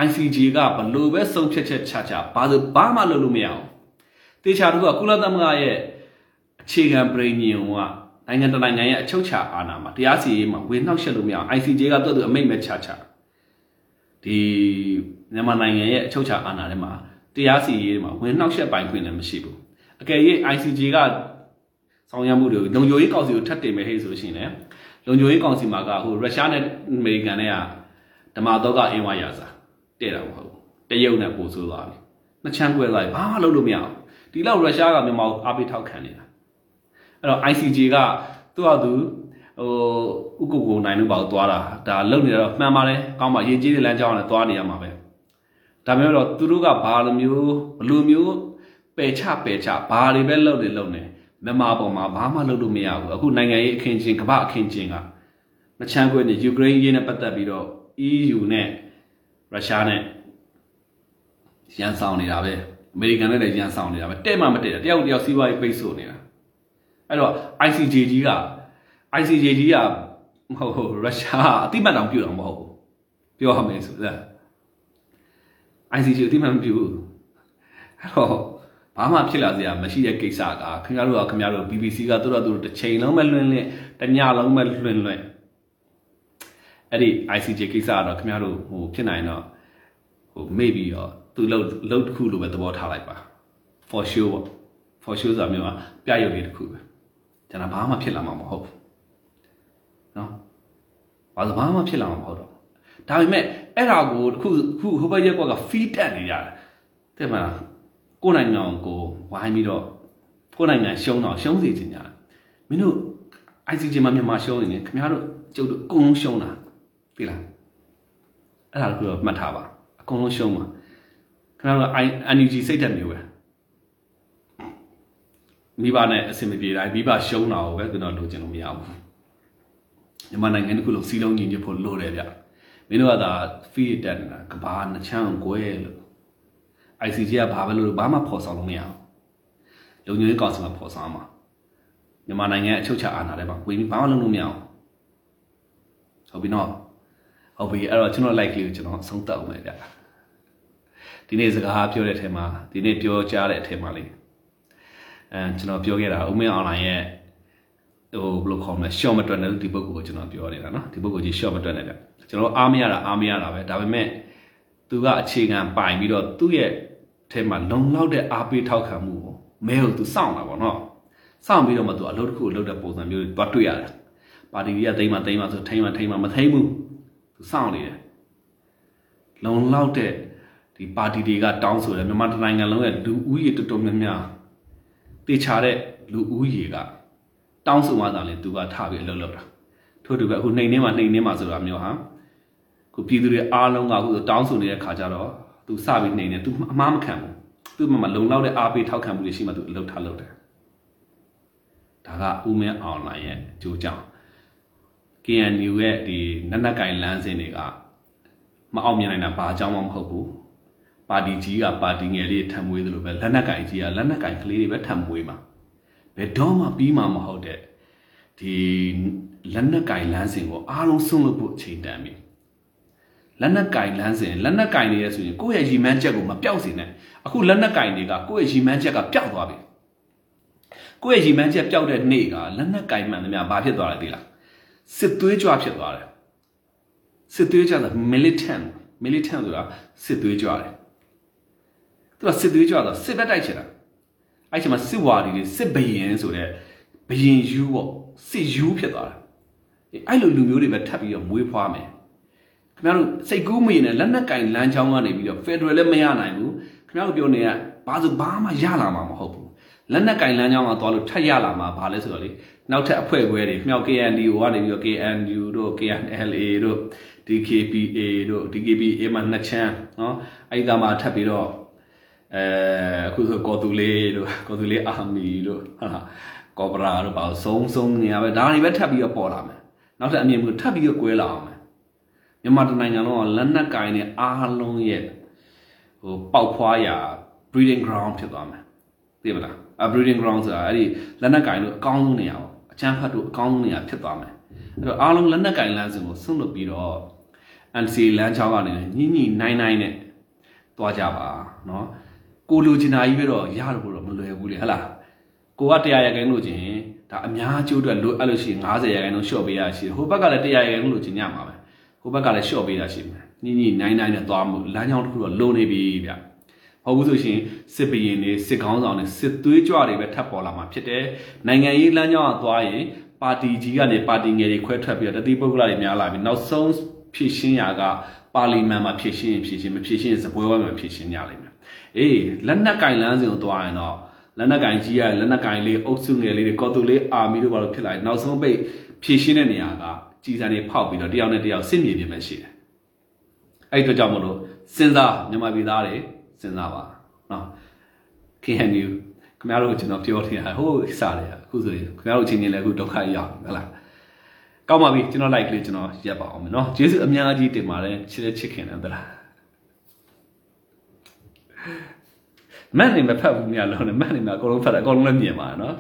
ICG ကဘလို့ပဲဆုံးဖြတ်ချက်ချချဘာလို့ဘာမှလုပ်လို့မရအောင်တေချာတို့ကကုလသမဂ္ဂရဲ့အခြေခံပြည်ညင်ကနိုင်ငံတနိုင်ငံရဲ့အချုပ်ချာအာဏာမှာတရားစီရင်မှာဝင်နှောက်ရှက်လို့မရအောင် ICJ ကသူ့သူအမိတ်မဲ့ချချ ဒီမြန်မာနိုင်ငံရဲ့အချုပ်ချာအာဏာထဲမှာတရားစီရင်မှာဝင်နှောက်ရှက်ပိုင်ခွင့်လည်းမရှိဘူးအကယ်၍ ICJ ကဆောင်ရွက်မှုတွေလုံခြုံရေးကောင်စီကိုထပ်တင်မယ်ဟဲ့ဆိုရှင်လည်းလုံခြုံရေးကောင်စီမှာကဟိုရုရှားနဲ့အမေရိကန်နဲ့ကဓမ္မတော့ကအင်းဝါရစာတဲ့တာမဟုတ်ဘူးတရုတ်နဲ့ပို့ဆိုးသွားပြီနှစ်ချမ်းကွဲသွားပြီဘာမှလုပ်လို့မရအောင်ဒီလောက်ရုရှားကမြန်မာကိုအားပေးထောက်ခံနေတာအဲ့တော့ ICJ ကသူ့ဟာသူ ဟိုဥကုကိုနိုင်လို့ပါသွားတာဒါလုံနေတော့မှန်ပါတယ်ကောင်းပါရင်ကြီးတဲ့လမ်းကြောင်းနဲ့သွားနေရမှာပဲဒါမျိုးတော့သူတို့ကဘာလိုမျိုးဘလိုမျိုးပယ်ချပယ်ချဘာတွေပဲလုပ်နေလုပ်နေမြန်မာပေါ်မှာဘာမှလုပ်လို့မရဘူးအခုနိုင်ငံရေးအခင်းချင်းကမ္ဘာအခင်းချင်းကမချမ်းခွဲနေယူကရိန်းရေးနဲ့ပတ်သက်ပြီးတော့ EU နဲ့ရုရှားနဲ့ရန်ဆောင်နေတာပဲအမေရိကန်နဲ့လည်းရန်ဆောင်နေတာပဲတဲ့မှမတဲ့တယောက်တယောက်စီးပွားရေးပိတ်ဆို့နေတာအဲ့တော့ ICJ ကြီးက ICJ ကြီးကမဟုတ်ဟုတ်ရုရှားအတိမတ်တောင်ပြုတ်တော့မဟုတ်ဘူးပြောရမယ်ဆိုတော့ ICJ အတိမတ်မပြုတ်ဘူးအဲ့တော့ဘာမှဖြစ်လာစရာမရှိတဲ့ကိစ္စကခင်ဗျားတို့ကခင်ဗျားတို့ BBC ကတို့တော့တို့တစ်ချိန်လုံးပဲလွှင့်လွှင့်တညလုံးပဲလွှင့်လွှင့်အဲ့ဒီ ICJ ကိစ္စကတော့ခင်ဗျားတို့ဟိုဖြစ်နိုင်တော့ဟိုမေ့ပြီးတော့သူလှုပ်လှုပ်တစ်ခုလိုပဲသဘောထားလိုက်ပါ for sure ပေါ့ for sure ဆိုတာမျိုးကပြရုပ်လေးတစ်ခုပဲကျွန်တော်ဘာမှဖြစ်လာမှာမဟုတ်ဘူး နော်ဘာလို့ဘာမှဖြစ်လာမှာမဟုတ်တော့ဒါပေမဲ့အဲ့ဒါကိုခုခုဟိုဘက်ရက်ကွက်က feed တက်နေကြတယ်တဲ့မလားကိုယ်နိုင်ငံကိုဝိုင်းပြီးတော့ကိုယ်နိုင်ငံရှုံးတော့ရှုံးစေချင်ကြတယ်မင်းတို့ ICJ မှာမြန်မာရှုံးနေတယ်ခင်ဗျားတို့ကျုပ်တို့အကုန်လုံးရှုံးတာသိလားအဲ့ဒါကိုမှတ်ထားပါအကုန်လုံးရှုံးပါခင်ဗျားတို့ NUG စိတ်တက်မျိုးပဲမိဘနဲ့အဆင်မပြေတိုင်းမိဘရှုံးတာကိုပဲကျွန်တော်လိုချင်လို့မရဘူး မြန်မာနိုင်ငံတစ်ခုလုံးစီလုံးညီညွတ်ဖို့လိုတယ်ဗျမင်းတို့ကသာ feed တက်နေတာကဘာနှစ်ချမ်းကိုယ်လို့ ICJ ကဘာပဲလို့ဘာမှဖော်ဆောင်လို့မရအောင်လုံခြုံရေးကောင်စီမှာဖော်ဆောင်မှာမြန်မာနိုင်ငံအချုပ်ချာအာဏာထဲမှာဝင်ပြီးဘာမှလုပ်လို့မရအောင်ဟုတ်ပြီနော်ဟုတ်ပြီအဲ့တော့ကျွန်တော် like လေးကိုကျွန်တော်ဆုံးသက်အောင်ပဲဗျဒီနေ့စကားပြောတဲ့အထက်မှာဒီနေ့ပြောကြားတဲ့အထက်မှာလေးအဲကျွန်တော်ပြောခဲ့တာဦးမင်းအွန်လိုင်းရဲ့ ဟိုဘယ်လိုခေါ်မလဲ short မတွက်တဲ့ဒီပုဂ္ဂိုလ်ကိုကျွန်တော်ပြောနေတာနော်ဒီပုဂ္ဂိုလ်ကြီး short မတွက်နဲ့ဗျကျွန်တော်အားမရတာအားမရတာပဲဒါပေမဲ့သူကအခြေခံပိုင်ပြီးတော့သူ့ရဲ့ထဲမှာလုံလောက်တဲ့အားပေးထောက်ခံမှုကိုမဲကိုသူစောင့်တာပေါ့နော်စောင့်ပြီးတော့မှသူအလုပ်တစ်ခုကိုလုပ်တဲ့ပုံစံမျိုးတွေတွားတွေ့ရတယ်ပါတီကြီးကတိမ့်မှတိမ့်မှဆိုထိမ့်မှထိမ့်မှမထိမ့်ဘူးသူစောင့်နေတယ်လုံလောက်တဲ့ဒီပါတီတွေကတောင်းဆိုတယ်မြန်မာနိုင်ငံလုံးရဲ့လူဦးရေတော်တော်များများတေချာတဲ့လူဦးရေက တောင်းဆိုမှသာလေသူကထားပြီးအလုပ်လုပ်တာထို့တူပဲအခုနှိမ်နှင်းမှနှိမ်နှင်းမှဆိုတာမျိုးဟာခုပြည်သူတွေအားလုံးကအခုတောင်းဆိုနေတဲ့ခါကျတော့သူစပြီးနှိမ်နေသူအမားမခံဘူးသူ့မှာလုံလောက်တဲ့အားပေးထောက်ခံမှုတွေရှိမှသူအလုပ်ထားလုပ်တယ်ဒါကဦးမင်းအောင်လိုင်းရဲ့အကျိုးကြောင့် KNU ရဲ့ဒီနက်နက်ကင်လမ်းစဉ်တွေကမအောင်မြင်နိုင်တာဘာအကြောင်းမှမဟုတ်ဘူးပါတီကြီးကပါတီငယ်လေးထံမွေးသလိုပဲလက်နက်ကင်ကြီးကလက်နက်ကင်ကလေးတွေပဲထံမွေးမှာ ဘယ်တော့မှပြီးမှမဟုတ်တဲ့ဒီလက်နက်ကင်လမ်းစဉ်ကိုအားလုံးဆုံးလို့ဖို့အချိန်တန်ပြီလက်နက်ကင်လမ်းစဉ်လက်နက်ကင်နေရဆိုရင်ကိုယ့်ရဲ့ရီမန်းချက်ကိုမပြောက်စေနဲ့အခုလက်နက်ကင်တွေကကိုယ့်ရဲ့ရီမန်းချက်ကပျောက်သွားပြီကိုယ့်ရဲ့ရီမန်းချက်ပျောက်တဲ့နေ့ကလက်နက်ကင်မှန်သမျှဘာဖြစ်သွားလဲသိလားစစ်သွေးကြွဖြစ်သွားတယ်စစ်သွေးကြတာ militant militant ဆိုတာစစ်သွေးကြွတယ်သူကစစ်သွေးကြွတာစစ်ဘက်တိုက်ချင်တာ အဲ့ချိန်မှာစစ်ဝါဒီတွေစစ်ဘရင်ဆိုတဲ့ဘရင်ယူပေါ့စစ်ယူဖြစ်သွားတယ် အဲ့လိုလူမျိုးတွေပဲထပ်ပြီးတော့မွေးဖွားမယ်ခင်ဗျားတို့စိတ်ကူးမရင်နဲ့လက်နက်ကင်လမ်းချောင်းကနေပြီးတော့ Federal လည်းမရနိုင်ဘူးခင်ဗျားတို့ပြောနေရဘာဆိုဘာမှရလာမှာမဟုတ်ဘူးလက်နက်ကင်လမ်းချောင်းကသွားလို့ထပ်ရလာမှာဘာလဲဆိုတော့လေနောက်ထပ်အဖွဲ့အခွဲတွေမြောက် KNDO ကနေပြီးတော့ KNU တို့ KNLA တို့ DKPA တို့ DKPA မှာနှစ်ချမ်းเนาะအဲ့ဒီကမှထပ်ပြီးတော့ အဲအခုဆိုကော်တူလေးတို့ကော်တူလေးအာမီတို့ဟာကော်ဘရာတို့ပါစုံစုံနေရပဲဒါတွေပဲထပ်ပြီးတော့ပေါ်လာမယ်နောက်ထပ်အမြင်မျိုးထပ်ပြီးတော့ကွဲလာအောင်မယ်မြန်မာတိုင်းနိုင်ငံလုံးကလက်နက်ကင်နဲ့အားလုံးရဲ့ဟိုပေါက်ဖွားရာ breeding ground ဖြစ်သွားမယ်သိမလားအ breeding ground ဆိုတာအဲ့ဒီလက်နက်ကင်တို့အကောင်းဆုံးနေရာပေါ့အချမ်းဖတ်တို့အကောင်းဆုံးနေရာဖြစ်သွားမယ်အဲ့တော့အားလုံးလက်နက်ကင်လမ်းစဉ်ကိုဆွန့်လွတ်ပြီးတော့ NC လမ်းချောင်းကနေညှိညှိနိုင်နိုင်နဲ့သွားကြပါเนาะ ကိုလူချင်တာကြီးပဲတော့ရလို့တော့မလွယ်ဘူးလေဟဟလားကိုက100ရာခိုင်လို့ချင်ဒါအများကျိုးအတွက်လိုအဲ့လို့ရှိရင်90ရာခိုင်လို့ရှော့ပေးရရှိဟိုဘက်ကလည်း100ရာခိုင်လို့ချင်ညမှာပဲဟိုဘက်ကလည်းရှော့ပေးရရှိမယ်ညှိညှိနိုင်နိုင်နဲ့သွားမှုလမ်းချောင်းတစ်ခုတော့လုံနေပြီဗျဟုတ်ဘူးဆိုရှင်စစ်ဘရင်တွေစစ်ကောင်းဆောင်တွေစစ်သွေးကြွတွေပဲထပ်ပေါ်လာမှာဖြစ်တယ်နိုင်ငံရေးလမ်းကြောင်းကသွားရင်ပါတီကြီးကနေပါတီငယ်တွေခွဲထွက်ပြီးတော့တတိပုဂ္ဂလတွေများလာပြီးနောက်ဆုံးဖြည့်ရှင်းရာကပါလီမန်မှာဖြည့်ရှင်းရင်ဖြည့်ရှင်းမဖြည့်ရှင်းရင်စပွဲဝဲမှာဖြည့်ရှင်းကြလိမ့်မယ် အေးလက်နက်ကင်လမ်းစဉ်ကိုသွားရင်တော့လက်နက်ကင်ကြီးရလက်နက်ကင်လေးအုပ်စုငယ်လေးတွေကော်တူလေးအာမီတို့ဘာလို့ဖြစ်လာနောက်ဆုံးပိတ်ဖြည့်ရှင်းတဲ့နေရာကကြီးစံတွေဖောက်ပြီးတော့တယောက်နဲ့တယောက်စစ်မြေပြင်မှာရှိတယ်အဲ့အတွက်ကြောင့်မလို့စဉ်းစားမြန်မာပြည်သားတွေစဉ်းစားပါနော် KNU ခင်ဗျားတို့ကျွန်တော်ပြောနေတာဟိုးစားတယ်အခုဆိုရင်ခင်ဗျားတို့အချင်းချင်းလည်းအခုဒုက္ခရောက်ဟုတ်လားကောင်းပါပြီကျွန်တော် like လေးကျွန်တော်ရက်ပါအောင်မယ်နော်ကျေးဇူးအများကြီးတင်ပါတယ်ချစ်တဲ့ချစ်ခင်တယ်သလား မန်နေမဖတ်ဘူးများလုံးနဲ့မန်နေမှာအကုန်လုံးဖတ်တယ်အကုန်လုံးလည်းမြင်ပါတယ်နော်